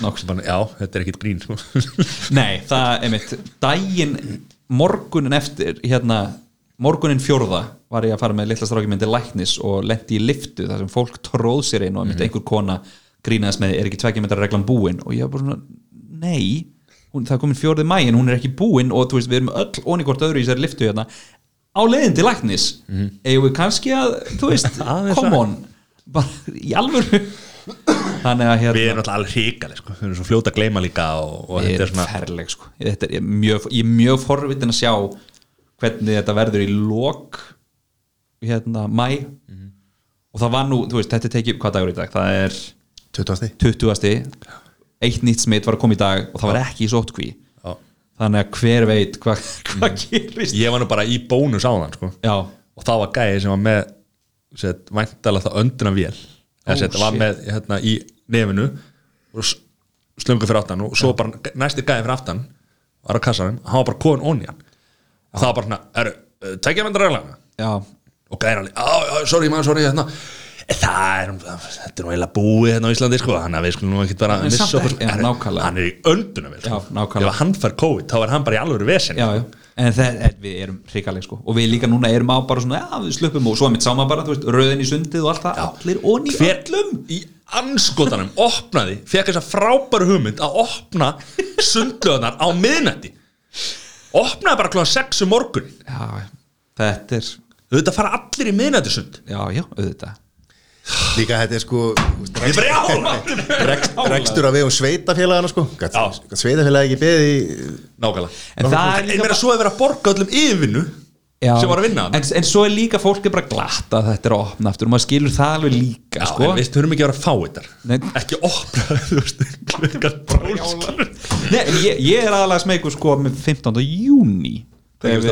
nákvæmlega, <laughs> Já, þetta er sko. Nei, það, einmitt, daginn morgunin eftir, hérna morgunin fjórða var ég að fara með litla strákjum til læknis og lendi í liftu þar sem fólk tróð sér inn og einmitt einhver kona grínaðist með, er ekki tvekja metra reglan búin? Og ég var bara svona, nei hún, það er komin fjórði mæin, hún er ekki búin og þú veist, við erum öll onni hvort öðru í þessari liftu hérna, á leiðin til læknis mm eigum við kannski að, þú veist <laughs> come on, bara í alvöru. Að hérna Við erum alltaf alveg hrikaleg sko. Við erum svo fljóta að gleyma líka og, og þetta er svona ferleg sko. þetta er ég er mjög, mjög forvitin að sjá hvernig þetta verður í lok hérna mæ og það var nú, þú veist, þetta tekið hvað dagur í dag, það er 20. 20. eitt nýtt smitt var að koma í dag og það var ekki í sótkví Já. þannig að hver veit hvað hva gerist. Ég var nú bara í bónus á þann sko. já, og það var gæði sem var með væntalega það önduna vél set, var með hérna, í nefinu og s- slöngu fyrir aftan. Og svo bara næsti gæði fyrir aftan var á kassanum, hann var bara hann. og það var bara svona, eru, tekja myndar reglana já, og gæði alveg, já, já, sorry maður, sorry hérna. "Eh, það er, þetta er nú eiginlega búið hérna á Íslandi, sko, hann að við skulum nú ekki bara En missa samt okkur, ekki- já, nákvæmlega. hann er í vél, sko. Já, nákvæmlega. ef hann fær COVID, þá er hann bara í alvöru vesen já, já. en það, er, við erum hrikaleg sko. og við líka núna erum á bara svona já, við slöpum og svo mitt sáma bara, þú veist, röðin í sundið og allt það, allir og ný hver öllum í anskotanum opnaði, fekk þessa frábæru hugmynd að opna sundlöðunar á miðnætti opnaði bara klokkan 6 um morgun. Já, þetta er Þetta fara allir í miðnættisund já, já, auðvitað. Líka þetta er sko rekstur af vegum sveitafélagana sko. Sveitafélagi ekki beðið í Nákvæmlega. En það er líka meira svo að vera að borga öllum yfirvinnu Já, sem var að vinna en, en svo er líka fólk er bara glatt að þetta er að opna aftur og maður skilur það alveg líka Já, sko. en veist, þurfum ekki að vera að fá þetta. Nei. Ekki opna, <laughs> ég, ég er aðalega smeykur sko með 15. júni við,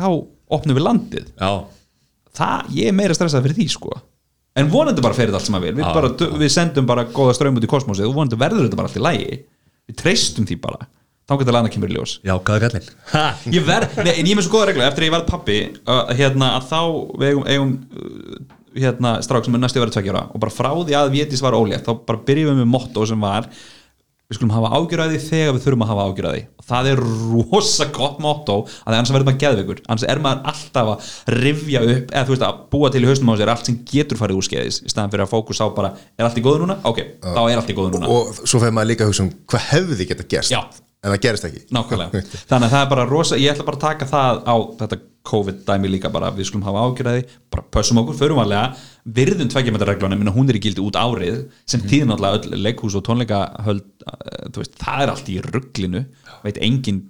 þá opnum við landið. Já, það, ég er meira stressað fyrir því sko. En vonandi bara fyrir þetta allt sem að vil við, við sendum bara góða ströym út í kosmosið og vonandi verður þetta bara allt í lægi við treystum því bara þá getur lana kemur í ljós. Já, kallinn? Ha, ég verð, nei, en ég er með svo góða regla eftir að ég varð pappi uh, hérna, að þá við eigum, eigum hérna, strák sem er næstu verið tveggjára og bara frá því að Vétis var ólétt þá bara byrjum við með motto sem var við skulum hafa ágjörði þegar við þurfum að hafa ágjörði og það er rosa gott motto að annars verður maður geðveikur. Annars er maður alltaf að rifja upp eða þú veist að búa til í haustum á sér allt sem getur farið úr skeiðis í staðan fyrir að fókus á bara er allt í góðu núna? Ok, þá er allt í góðu núna. Og svo fyrir maður líka að hugsa um hvað hefði geta gerst. Já. en það gerist ekki. Nákvæmlega, þannig að það er bara rosa ég ætla bara að taka það á þetta COVID-dæmi líka bara, við skulum hafa ágjörði bara pössum okkur, förum varlega virðum tveggjumetarreglunum, minna hún er í gildi út árið sem tíðin alltaf öll leikhús og tónleikahöld, þú veist, það er allt í rugglinu, veit engin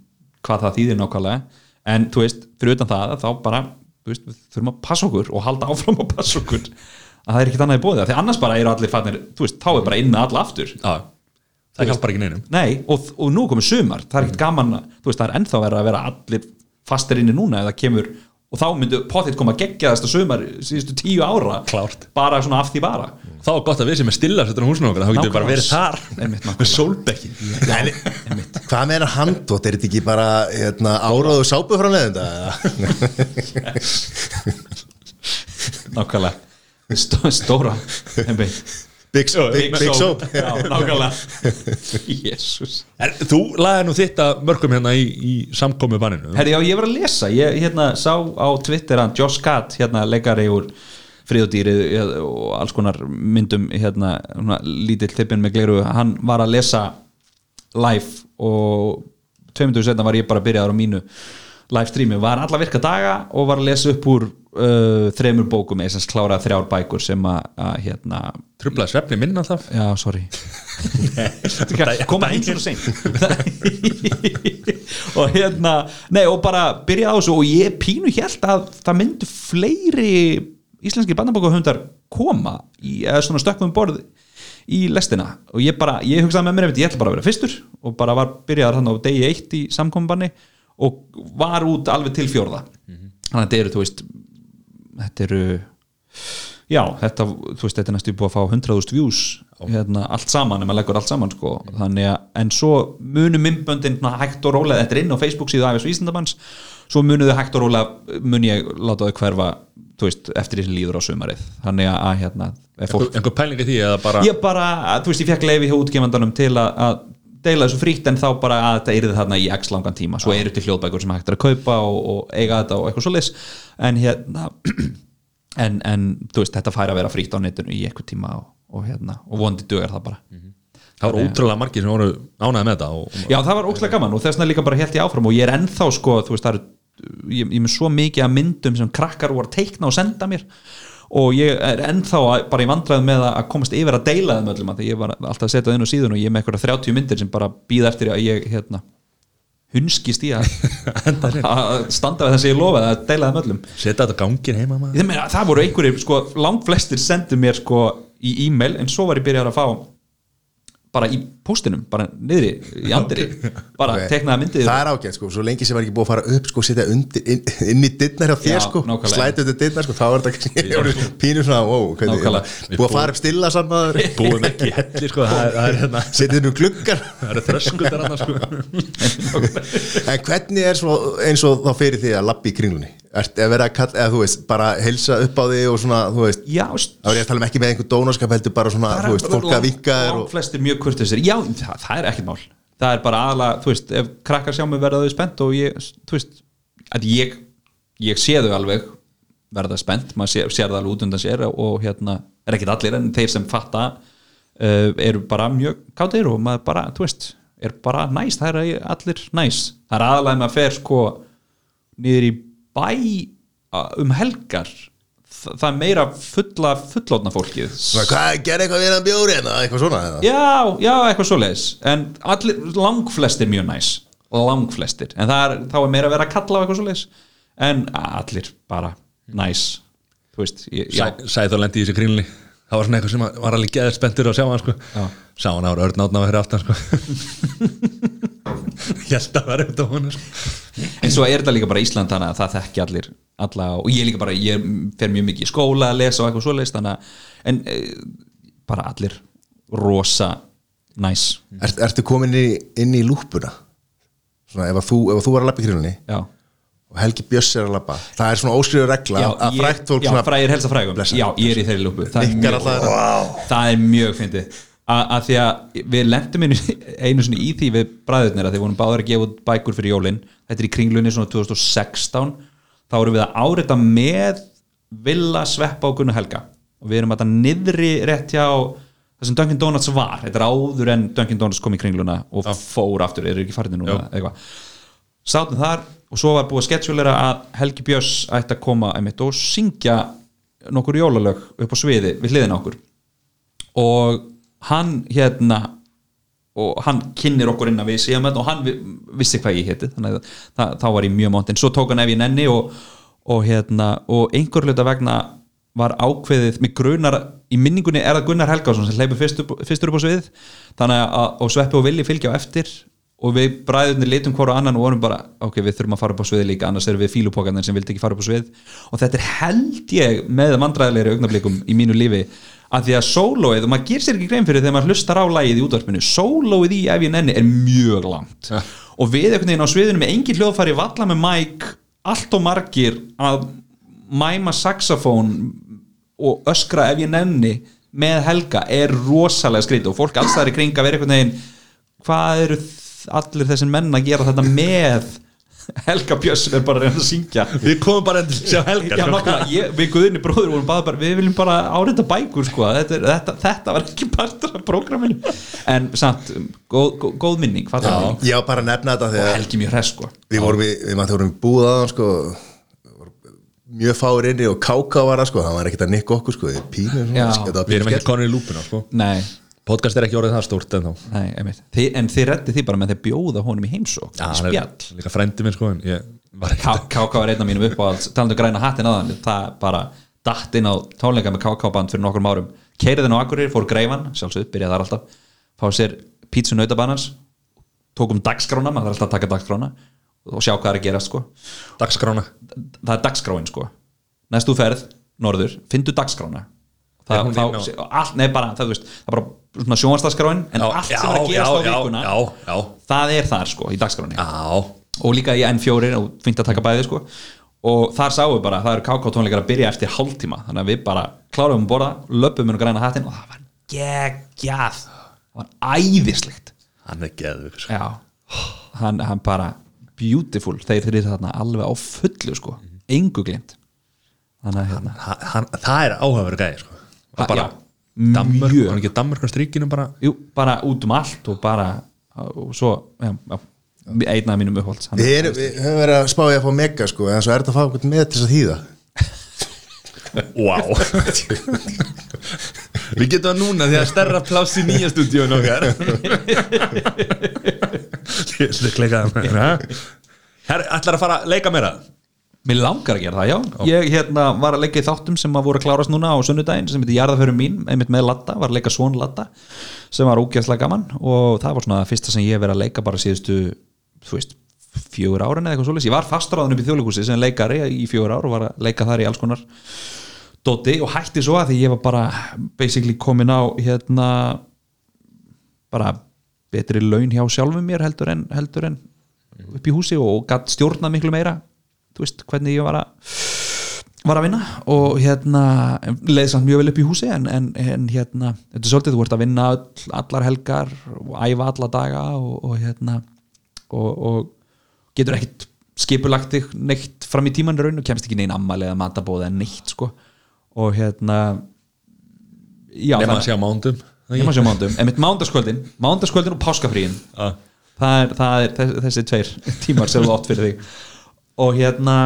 hvað það þýðir nákvæmlega. En þú veist, fyrir utan það, þá bara þú veist, við þurfum að passa okkur og halda áfram að passa okkur, að það er ekkert annað í bóði því annars bara eru allir fannir, þú veist, þá er bara inn með alla aftur. Já, það hjálpar ekki neinum. Nei, og, og nú komið sumar það er ekkert gaman, að- þú veist, það er ennþá verið að vera allir fastir inni núna eða kemur og þá myndu potið koma geggjaðasta sumar síðustu tíu ára Klárt. bara svona af því bara Þá er gott að við sem er stilla settur á húsinu okkar Þá getum við bara verið þar. Einmitt. Með sólbekki. Hvað meina handótt, er þetta ekki bara hérna, áráðu sápu frá neðunda nákvæmlega. Stó, stóra einmitt. Big, big, big soap. Já, nákvæmlega. <laughs> Jésús þú laði nú þitt að mörgum hérna í, í samkomi banninu. Herri, já, ég var að lesa, ég hérna sá á Twitter að Josh Gad, hérna leikari úr fríðudýrið og alls konar myndum hérna, svona, lítill tippin með gleru, hann var að lesa live og tveimundur setna var ég bara byrjaður á mínu live streami, var alla virka daga og var að lesa upp úr uh, þremur bókum, sem kláraði þrjár bækur sem að, hérna Trublaði svefni minn alltaf Já, sorry. <laughs> Koma eins og seint <laughs> Og hérna Nei, og bara byrja á þessu Og ég pínu hélt að það myndu fleiri Íslenski bandabókahundar koma í, eða svona stökkum um borð í lestina. Og ég bara, ég hugsaði með mér ég ætla bara að vera fyrstur og bara var byrjaðar hann á degi eitt í samkominbanni og var út alveg til fjórða. Þannig að þetta eru, þú veist þetta eru já, þetta, þú veist, þetta er næstu búið að fá 100.000 views hérna, allt saman, ef maður leggur allt saman sko. þannig að, en svo munu mymböndin hægt og rólega, þetta er inn á Facebook síðu Æfis Vísindabanns, svo munu þau hægt og rólega mun ég láta þau hverfa þú veist, eftir því sem líður á sumarið. Þannig að, hérna, fólk Einhver pælingi því eða bara ég bara, þú veist, ég fekk leiði hjá útgefandanum til að, að deila þessu frítt en þá bara að þetta yrði þarna í x langan tíma. Svo eru til hljóðbækur sem hægt er að kaupa og, og eiga þetta og eitthvað svo leys en hérna <clears throat> en, en þú veist, þetta fær að vera frítt á netinu í eitthvað tíma og, og hérna og vondi dugar það bara. Það voru ótrúlega margir sem voru ánæði með þetta og, Já, það var óslega gaman og þess vegna líka bara held ég áfram og ég er ennþá sko, þú veist, það eru ég, ég með svo mikið að myndum sem krakkar voru að teikna og senda mér og ég er ennþá að, bara í vandræðum með að komast yfir að deila þeim öllum af því ég var alltaf að setja það inn á síðun og ég er með eitthvað 30 myndir sem bara býða eftir að ég hérna, hunskist í að, <laughs> standa við þess að ég lofa að deila þeim öllum. Setja þetta gangin heima maður. Meina, það voru einhverjir, sko, langt flestir sendu mér sko í e-mail en svo var ég byrjar að fá bara í póstinum, bara niðri í <laughs> andri, bara Ok. teknaða myndið. Það er ágætt sko, svo lengi sem var ekki búið að fara upp sko, setja undir, inn, inn í dittnar hjá þér sko, slæta undir dittnar sko, þá er þetta kannski <laughs> pínu svona, wow, hvernig, búið að fara upp stilla saman Búum ekki í helli sko Það er, það er, hérna, <laughs> setja um gluggar það eru þröskuldar annars sko. En hvernig er svo eins og þá fyrir því að lappi í kringlunni? Ert, eða vera að kalla, eða þú veist, bara helsa upp á því og svona, þú veist, Já, þá er ég að tala um ekki með einhver dónaskap heldur bara svona, þú veist, fólk að vinka þér og flestir mjög kurtisir, já, það, það er ekkert mál. Það er bara aðla, þú veist, ef krakkar sjá mig verða þau spennt og ég, þú veist að ég, ég sé þau alveg verða spennt, maður sér, sér það alveg út undan sér og hérna, er ekkert allir en þeir sem fatta uh, eru bara mjög kátir og maður bara, þú veist er bara næs, það er allir næs. Það er aðalega að fer sko niður í bæ um helgar það er meira fulla fullótna fólkið. Hvað, gerði eitthvað við hann bjóri hérna, eitthvað svona eða? já, já, eitthvað svoleiðis. En allir, langflestir mjög næs. Langflestir, en það er, þá er meira að vera að kalla á eitthvað svoleiðis. En allir bara næs. Þú veist, ég, já, Sæði þá lendi í þessu grínli Það var svona eitthvað sem var alveg geðið spenntur að sjá hann sko. Já. Sá hann ára örn átna fyrir aftan sko. <laughs> Ég held að vera eitthvað hún sko. en svo er þetta líka bara Ísland þannig að það þekki allir alla, og ég líka bara, ég fer mjög mikið í skóla að lesa og eitthvað svoleiðis þannig að, en e, bara allir rosa næs. Er, Ertu komin inn í, inn í lúpuna? Svona, ef að þú, ef að þú var að lappa í krínunni já, og Helgi Björs er að lappa það er svona óskriður regla já, að frækt fólk já frægir helsa frægum. já, ég er í þeirri lúpu. Það er alltaf það er mjög fyndið að því að við lendum einu, einu sinni í því við bræðurnir að því vorum báður að gefa út bækur fyrir jólin. Þetta er í kringlunni svona 2016 þá erum við að árita með Villa Sveppa og Gunnar Helga. Og við erum að það niðri rétt hjá það sem Dunkin Donuts var. Þetta er áður en Dunkin Donuts kom í kringluna og fór aftur, eru ekki farinni núna eitthvað. Sátum þar og svo var búið að sketsjulera að Helgi Björns ætti að koma einmitt, og syngja nokkur jólalög upp á sviði við hliðina á okkur. Og hann hérna og hann kynir okkur inn að við þetta og hann vi- vissi hvað ég héti þannig að það, þá var ég mjög mátt en svo tók hann ef ég nenni og, og hérna og einhver hluta vegna var ákveðið með grunar í minningunni er það Gunnar Helgásson sem hleypur fyrst upp, fyrstur upp á svið þannig að og Sveppi og Villi fylgja á eftir og við bræðunni litum hvora annan og vorum bara ok, við þurfum að fara upp á svið líka annars erum við fílupókarnir sem vildi ekki fara upp á svið og þetta er held ég með vandræðilegri augnablikum í mínu lífi að því að sólóið, og maður gerir sér ekki grein fyrir þegar maður hlustar á lagið í útvarpinu sólóið í ef ég nenni er mjög langt. Ja. og við einhvern veginn á sviðinu með engin hljóðfæri valla með mæk allt og margir að mæma saxofón og öskra ef ég nenni með Helga er rosalega skrítið. Og fólk alls það er í kring að vera einhvern veginn hvað eru allir þessi menn að gera þetta með <laughs> Helga Björns er bara að reyna að syngja Við komum bara til að sjá Helga Já, sko. nákvæmlega, ég, við guðinni bróður vorum bara, bara við viljum bara árita bækur sko. þetta, er- þetta, þetta var ekki partur af prógraminu en samt, góð, góð, góð minning Já. mig. Já, bara að nefna þetta og Helgi mjög hress sko. við vorum í, við maður vorum búið að hann sko mjög fáir inni og káká var það sko, það var ekkert að nikka okkur sko, við pínu Já. þetta var Við erum ekki konur í lúpuna sko. nei, Podcast er ekki orðið það stórt en þá nei, Þi, en þið reddi því bara með þeir bjóða honum í heimsók er spjall. líka frændi minn sko KK var einn af mínum uppáhalds talandu græna hattin aðan það bara datt inn á tónleika með KK band fyrir nokkrum árum. Keiriðin á Akureyri, fór greifan, sjálfsög, byrjaði þar alltaf. Fá sér pítsu nautabannans tókum dagskrána, maður þarf alltaf að taka dagskrána og sjá hvað er að gerast sko. Dagskrána. Það er dagskráin sko. Næstu ferð, norður, sjónvarsdagskráin en allt sem er að gerast á já, vikuna Já, já, það er þar sko, í dagskráni já. Og líka í N4 og fint að taka bæði sko. Og þar sáum við bara, það eru KK tónleikar að byrja eftir hálftíma, þannig að við bara klárum að borða, löpum um græna hattin og það var geggjað. Það var æðislegt. Hann er geðvig sko. já, hann, hann bara beautiful, þeir þeir þarna alveg á fullu sko, engu glimt hérna Það er áhugaverið gæði sko. Bara já, Danmörk, mjög. hann ekki Danmörk á strikinu bara? Jú, bara út um allt og bara og svo, já, já einn af mínum uppholds hann- Við, erum, við höfum verið að spá ég að fá mega sko en svo er þetta að fá einhvern með til þess að þýða. Wow Við getum það núna því að stærra pláss í nýja stúdíun okkar. Með Herr, ætlar að fara að leika meira Mér langar að gera það, já. Ég hérna, var að leika í þáttum sem að voru að klárast núna á sunnudaginn sem heitir Jarðaförum mín, einmitt með Latta, var að leika Svon Latta sem var ógeðslega gaman og það var svona það fyrsta sem ég hef verið að leika bara síðustu, þú veist, fjögur árin eða eitthvað svoleiðis. Ég var fastráðan upp í þjóðleikúsi sem leikari í fjögur ár og var að leika þar í alls konar dóti og hætti svo að því ég var bara basically komin á hérna bara betri laun hjá sjálfum mér heldur en, heldur en upp í húsi og gætt stjórnað miklu meira þú veist hvernig ég var að var að vinna og hérna leið samt mjög vel upp í húsi en, en, en hérna, þetta er svolítið þú ert að vinna all, allar helgar og æfa alla daga og, og hérna og, og getur ekkit skipulagt þig neitt fram í tíman raun og kemst ekki neinn ammali eða matabóð eða neitt sko. Og hérna já, Nefn að sjá mándum Nefna sjá mándum, en mitt mándaskvöldin Mándaskvöldin og páskafríin. Já. það er, það er þess- þessi tveir <laughs> tímar sem þú átt fyrir þig og hérna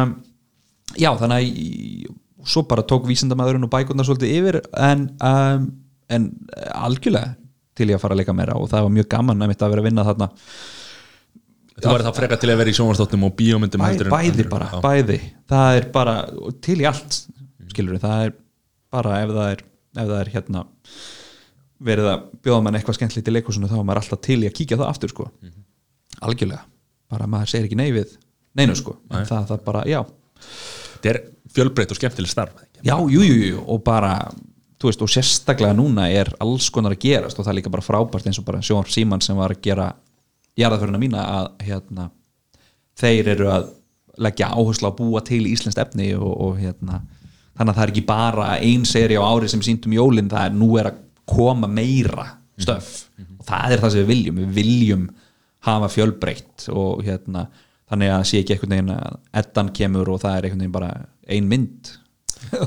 já þannig að í- svo bara tók vísindamæðurinn og bækurnar svolítið yfir en, um, en algjörlega til ég að fara að leika meira og það var mjög gaman að mitt að vera að vinna þarna. Þú væri það frekar til að vera í sjónvarsdóttum og bíómyndum Bæ, heldur en- bæði bara, Já. bæði. Það er bara, til í allt skilur það er bara ef það er ef það er hérna verið að bjóða mann eitthvað skemmtilegt í leikusinu þá er maður alltaf til í að kíkja það aftur sko. algjörlega, bara maður segir ekki nei við neinu sko, en það, það bara, já. Þetta er fjölbreytt og skemmtileg starf já, jú, jú, jú, og bara veist, og sérstaklega núna er alls konar að gerast og það er líka bara frábært eins og bara Sjónar Síman sem var að gera jarðaföruna mína að hérna þeir eru að leggja áherslu að búa til íslenskt efni og, og hérna þannig að það er ekki bara ein seri á ári sem sýndum jólin, það er nú er að koma meira stöf og það er það sem við viljum, við viljum hafa fjölbreytt og hérna þannig að sé ekki einhvern veginn að eddan kemur og það er einhvern veginn bara ein mynd.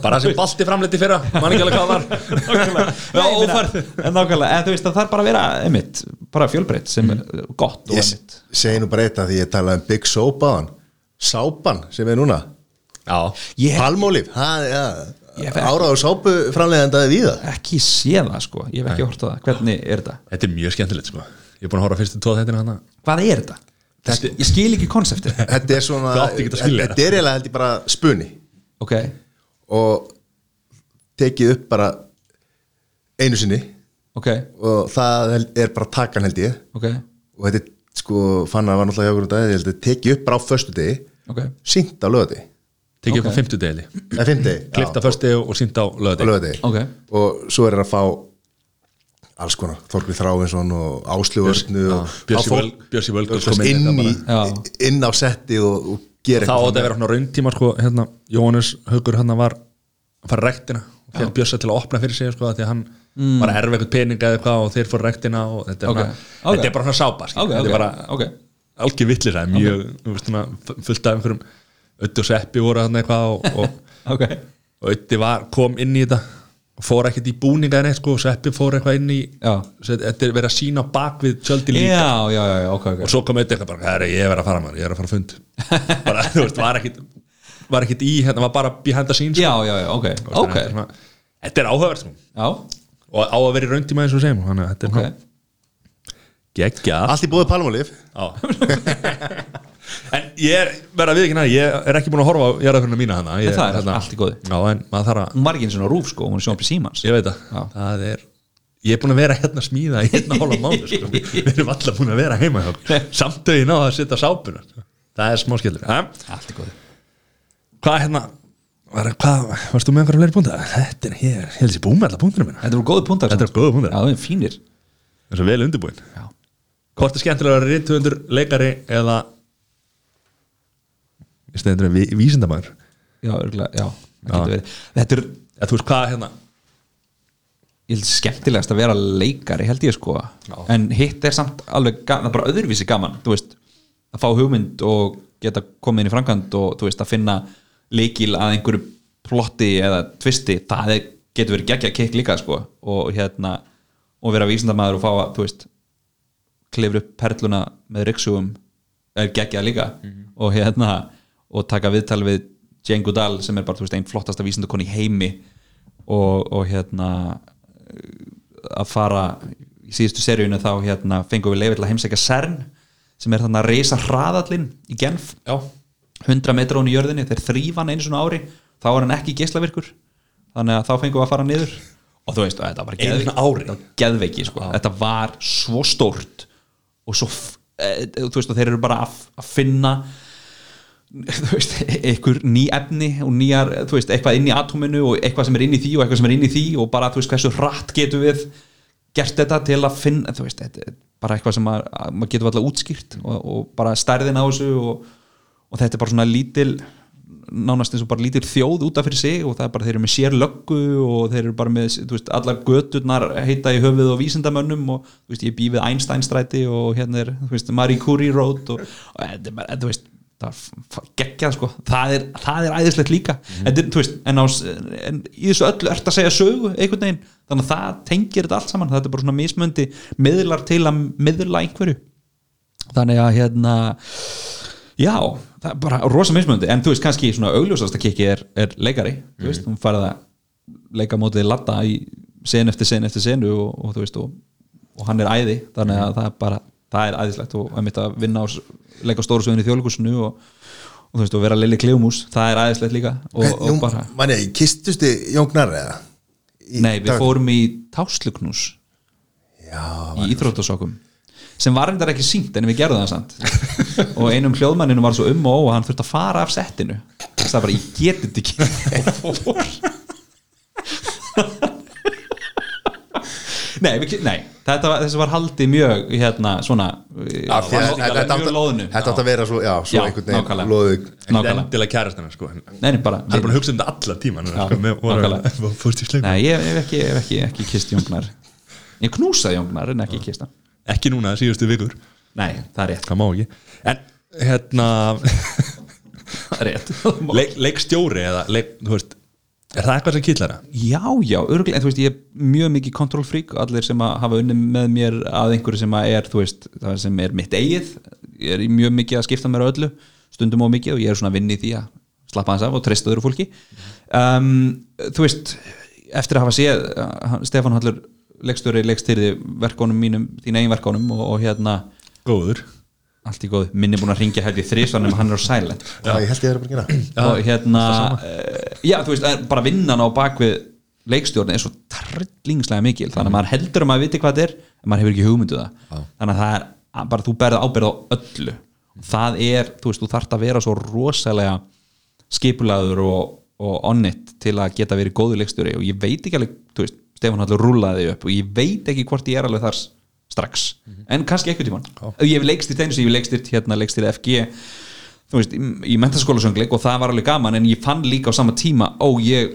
Bara sem balti framleiti fyrra, mann ekki alveg hvað var. Já, ófærð. En nákvæmlega, en þú veist að það er bara að vera einmitt, bara fjölbreytt sem er gott og Ég einmitt. segi nú bara eitt að því ég talaði um Big hann Sápan sem er núna. Já, Ég Palmólif, Ég er áraður sápu framleiðandaði við ekki séð það sko, ég hef ekki hort á það. Hvernig er þetta? þetta er mjög skemmtilegt sko. Ég er búin að horfa á fyrstu tóð þetta Hvað er þetta? Þetta ég skil ekki konseptið. <laughs> Þetta er svona Þetta er eiginlega held ég bara spunni Ok, og tekið upp bara einu sinni. Ok, og það er bara takan held ég. Ok, og þetta er sko fann að var náttúrulega hjá okkur um dag ég held að tekið upp bara á föstu degi ok. Sínt á lögati Tekið upp á fimmtudegi eða fimmti Klifta fyrsti og sínt á á Ok. og svo er það að fá alls konar, Þorgrið Þráinsson og Áslugurnu og Bjössi fá fólk- Völ- Bjössi Völgos Völgos kom inn inn, inn á setti og, og gera Það átti að vera svona. rauntíma sko hérna, Jóhannes Haugur hann var að fara rektina og fyrir Bjössa til að opna fyrir sig sko því að hann var að erfa eitthvað pening eða eitthvað og þeir fór rektina og þetta er, Ok. bara, Ok. þetta er bara svona sápa skilur. Ok, þetta er bara algjör er mjög svona, fullt af einhverjum Ötti og Seppi voru hann eitthvað og, og, <laughs> og Ötti var, kom inn í þetta fór ekkert í búninga en eitt sko Seppi fór eitthvað inn í Já. Þetta er verið að sína á bak við tjöldi líka já, já, já, ok, ok og svo kom eitthvað bara, herri, ég er að fara maður, ég er að fara að fund <laughs> bara, þú veist, var ekkit var ekkit í, hérna var bara behind the scenes sko. Já, já, já, ok, veist, ok þetta er svona- þetta er áhugavert sko. Já, og á að vera í rauntíma eins og segjum þannig að þetta er ok okay. geggja allt í bóði Palmólif <laughs> <laughs> en ég er, verða við ekki næ ég er ekki búin að horfa á jarðaföruna mína hana ég, það er allt í góðu. já, en maður þarf að, Hún var ekki eins og rúf sko, hún er sjónpi símans ég veit að Já. það er ég er búin að vera hérna að smíða í hérna hálfa mánu sko. <laughs> við erum alltaf búin að vera heima hjá okkur. <laughs> samt að ég náða að setja sápuna sko. það er smá skellur ja? Allt í góðu hvað hérna var, hvað, varstu með einhverja fleiri púnta? Þetta er hér, ég held þessi búið með alla púntina minna Þetta voru góði púntar Þetta góðir punktar. Já, það er fínir Það er svo vel undirbúin Já, Hvort er skemmtilega að vera rithundur, leikari eða í stæðindur ví, vísindamæður já, örgulega, já, Já. Þetta er, þú veist hvað hérna? Ég held skemmtilegast að vera leikari held ég sko. En hitt er samt alveg, það er bara öðruvísi gaman þú veist, að fá hugmynd og geta komið inn í framkvæmd og þú veist, að finna leikil að einhverju plotti eða tvisti, það getur verið geggja kikk líka sko. Og hérna og vera vísindamæður og fá að, þú veist klifra upp perluna með ryggsugum er geggja líka. Og hérna og taka viðtal við Jane Goodall sem er bara, þú veist, einn flottasta vísindakon í heimi og, og hérna að fara í síðustu seríunu þá hérna fengum við leifið til að heimsækja CERN sem er þannig að reysa hraðallinn í Genf. Já. 100 metra hún í jörðinni, þeir þrýfa hann einu svona ári þá er hann ekki geislavirkur. Þannig að þá fengum við að fara niður. Og þú veist, þetta var geðveiki, geðveiki sko. þetta var svo stórt og svo e, þú veist, og þeir eru bara að, að finna <laughs> veist, einhver ný efni og nýjar, þú veist, eitthvað inn í atóminu og eitthvað sem er inn í því og eitthvað sem er inn í því og bara, þú veist, hversu hratt getum við gert þetta til að finna þú veist, bara eitthvað sem maður, að maður getur alltaf útskýrt og, og bara stærðin á þessu og, og þetta er bara svona lítil nánast eins og bara lítil þjóð út af fyrir sig og það er bara, þeir eru með sér löggu og þeir eru bara með, þú veist, allar göturnar heita í höfuð og vísindamönnum og þú veist, ég bý við Einstein stræti og hérna er, þú veist, Marie Curie Road og, og þú veist geggjað sko, það er, það er æðislegt líka, er, þú veist en, á, en í þessu öllu ert að segja sögu einhvern veginn, þannig að það tengir þetta allt saman, þetta er bara svona mismöndi miðlar til að miðla einhverju. Þannig að hérna Já, það er bara rosa mismunandi. En þú veist, kannski svona augljósasta kikki er, er leikari, þú veist, hún farið að leika mótið latta í sen eftir sen eftir senu og, og þú veist og, og hann er æði, þannig að það er bara það er æðislegt og að mitt að vinna s- leika stóru sögun í þjóðleikusinu og, og þú veist, og vera Lili Kleumús, það er æðislegt líka og, og bara, manni, kistustu Jóngnar eða? Í nei, við dag? fórum í tásluknús Já, í íþróttasokum sem var reyndar ekki sínt en við gerðum það samt. <laughs> Og einum hljóðmanninu var svo um og ó og hann þurfti að fara af settinu. Það er bara, ég geti þetta ekki. <laughs> Og fór Nei, við, nei þetta var, þessi var haldið mjög hérna svona Af því að var- þetta átti að vera svo, já, svo Já, einhvern veginn loðu endilega kærastina sko Hann Nei, nei, bara er búin að hugsa um þetta alla tíma Já, sko, <laughs> Nei, ég hef ekki, hef ekki, ekki kist Jóngnar. Ég knúsaði Jóngnar en ekki kist hann. Ekki núna síðustu vikur, Nei, það er rétt, það má ekki. En hérna það er rétt. <laughs> leik, Leikstjóri eða leik, þú veist Er það eitthvað sem kýtlar það? Já, já, örgulega, en þú veist, ég er mjög mikið kontrollfrík og allir sem hafa unni með mér að einhverju sem er, þú veist, það sem er mitt eigið, ég er mjög mikið að skipta mér öllu, stundum á mikið og ég er svona að vinna í því að slappa hans af og treysta öðru fólki um, Þú veist, eftir að hafa séð uh, Stefán Hallur leikstjóri leikstýrði verkónum mínum, þín eigin verkónum og, og hérna, Góður allt í góð minni búin að ringja hætti þrísvanum hann er á silent. Já, ég held ég að vera bara að gera og hérna já þú veist, eh, bara vinnan á bakvið leikstjórn er svo trillingslega mikil. Þannig að maður heldur að maður viti hvað þetta er en maður hefur ekki hugmyndu það. Þannig að það er bara þú berð ábyrð á öllu. Það er, þú veist, þú þarft að vera svo rosalega skipulaður og, og onnit til að geta verið góður leikstjóri. Og ég veit ekki alveg, þú veist, Stefán Hallur rúlaði upp og ég veit ekki hvort ég er alveg þar strax, en kannski eitthvað tímann. Ég hef leikstýrt einu sem ég hef leikstýrt hérna leikstýrt FG þú veist, í, í mentaskólasöngleik og það var alveg gaman en ég fann líka á sama tíma ó, ég,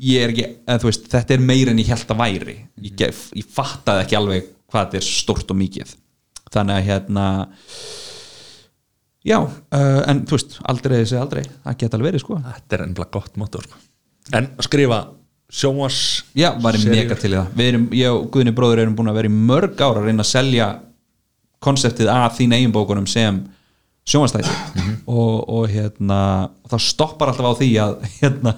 ég er ekki eða, veist, þetta er meira en ég held að væri. Ég, gef, ég fattaði ekki alveg hvað þetta er stórt og mikið. Þannig að hérna já, uh, en þú veist aldrei þessi aldrei, það geta alveg verið sko. Þetta er ennbla gott motto sko. En skrifa sjónvars já, Seríur. mega til það. Við erum, ég og Guðni bróður erum búin að vera í mörg ára að reyna að selja konseptið að þín eigin bókunum sem sjónvastæti og, og hérna það stoppar alltaf á því að hérna,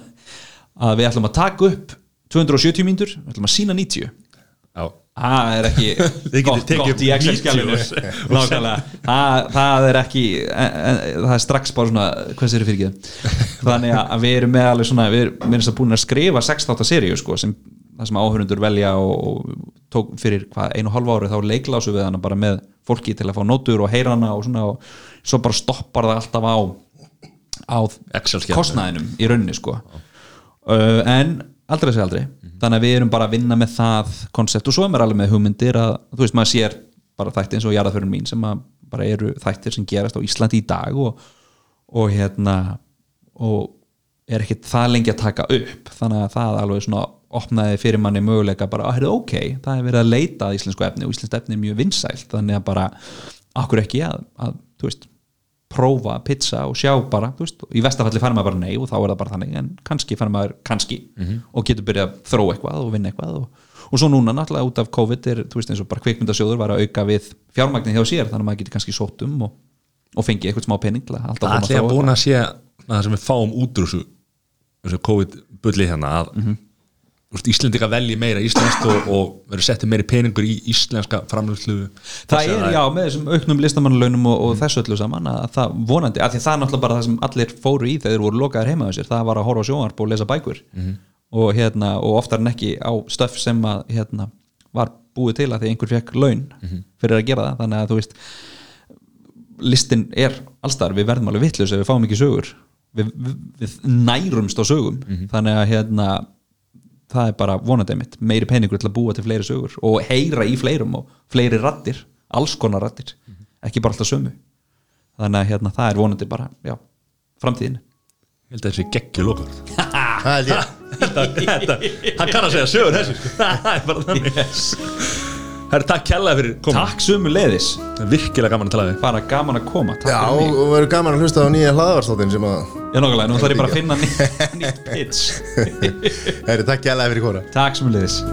að við ætlum að taka upp 270 mínútur, við ætlum að sína 90 Já, það er ekki <laughs> gott, gott í upp Excel-skjalinu 90 og- Nákvæmlega. það, það er ekki e, e, það er strax bara svona hvað sér fyrir ekki? Þannig að við erum með alveg svona við erum búin að skrifa 6-8 seríu sko, sem, það sem áhörundur velja og, og tók fyrir hvað einu hálfa ári þá leiklásu við hana bara með fólki til að fá nótur og heyra hana og svona og svo bara stoppar það alltaf á á kostnaðinum í rauninni sko. Uh, en aldrei sé aldrei. Þannig að við erum bara að vinna með það koncept og svo er maður alveg með hugmyndir að þú veist maður sér bara þætti eins og jarðaförun mín sem að bara eru þættir sem gerast á Íslandi í dag og, og hérna og er ekkit það lengi að taka upp. Þannig að það alveg svona opnaði fyrir manni möguleika bara að heyrðu ok, það er verið að leita að íslensku efni og íslensku efni er mjög vinsælt þannig að bara, akkur ekki að, að þú veist, prófa pizza og sjá bara, veist, í vestafalli fær maður bara nei og þá er það bara þannig, en kannski fær maður kannski og getur byrjað að þróa eitthvað og vinna eitthvað og, og svo núna náttúrulega út af COVID er, þú veist, eins og bara kvikmyndasjóður var að auka við fjármagnið hjá sér, þannig að maður getur kannski sótt um og, og fengið eitthvað smá pening að það að þróa búin að sé það sem við fáum út úr þessu, þessu COVID-bulli hérna að mm Íslendinga velji meira íslenskt og, og verður settið meiri peningur í íslenska framlöfslu það er, já, með þessum auknum listamannalaunum og, og þessu öllu saman að það vonandi, af því það er náttúrulega bara það sem allir fóru í þegar þeir voru lokaðir heima á sér, það var að horfa á sjónvarp og lesa bækur. Og, hérna, og oftar en ekki á stöf sem að hérna, var búið til að því einhver fekk laun fyrir að gera það, þannig að þú veist listin er allstar, við verðum alveg vitlaus ef við fáum ekki sögur. Við, við, við nærumst á sögum. Þannig að hérna það er bara vonandi mitt, meiri peningur til að búa til fleiri sögur og heyra í fleirum og fleiri rattir, alls konar rattir ekki bara alltaf sömu. Þannig að hérna, það er vonandi bara, já framtíðin. Ég held að þessi geggju lokar <laughs> Það held ég. Þetta, hann kann að segja sögur þessu. <laughs> Það er bara þannig. Yes. Herra, takk kærlega fyrir koma Takk sömu leiðis, virkilega gaman að tala við bara gaman að koma Takk Já, og verður gaman að hlusta á nýja hlaðarstóttin sem að Já, nokkulega, nú þarf ég bara að finna nýtt pitch. <laughs> Herri, takk gælega fyrir kóra Takk sömu leiðis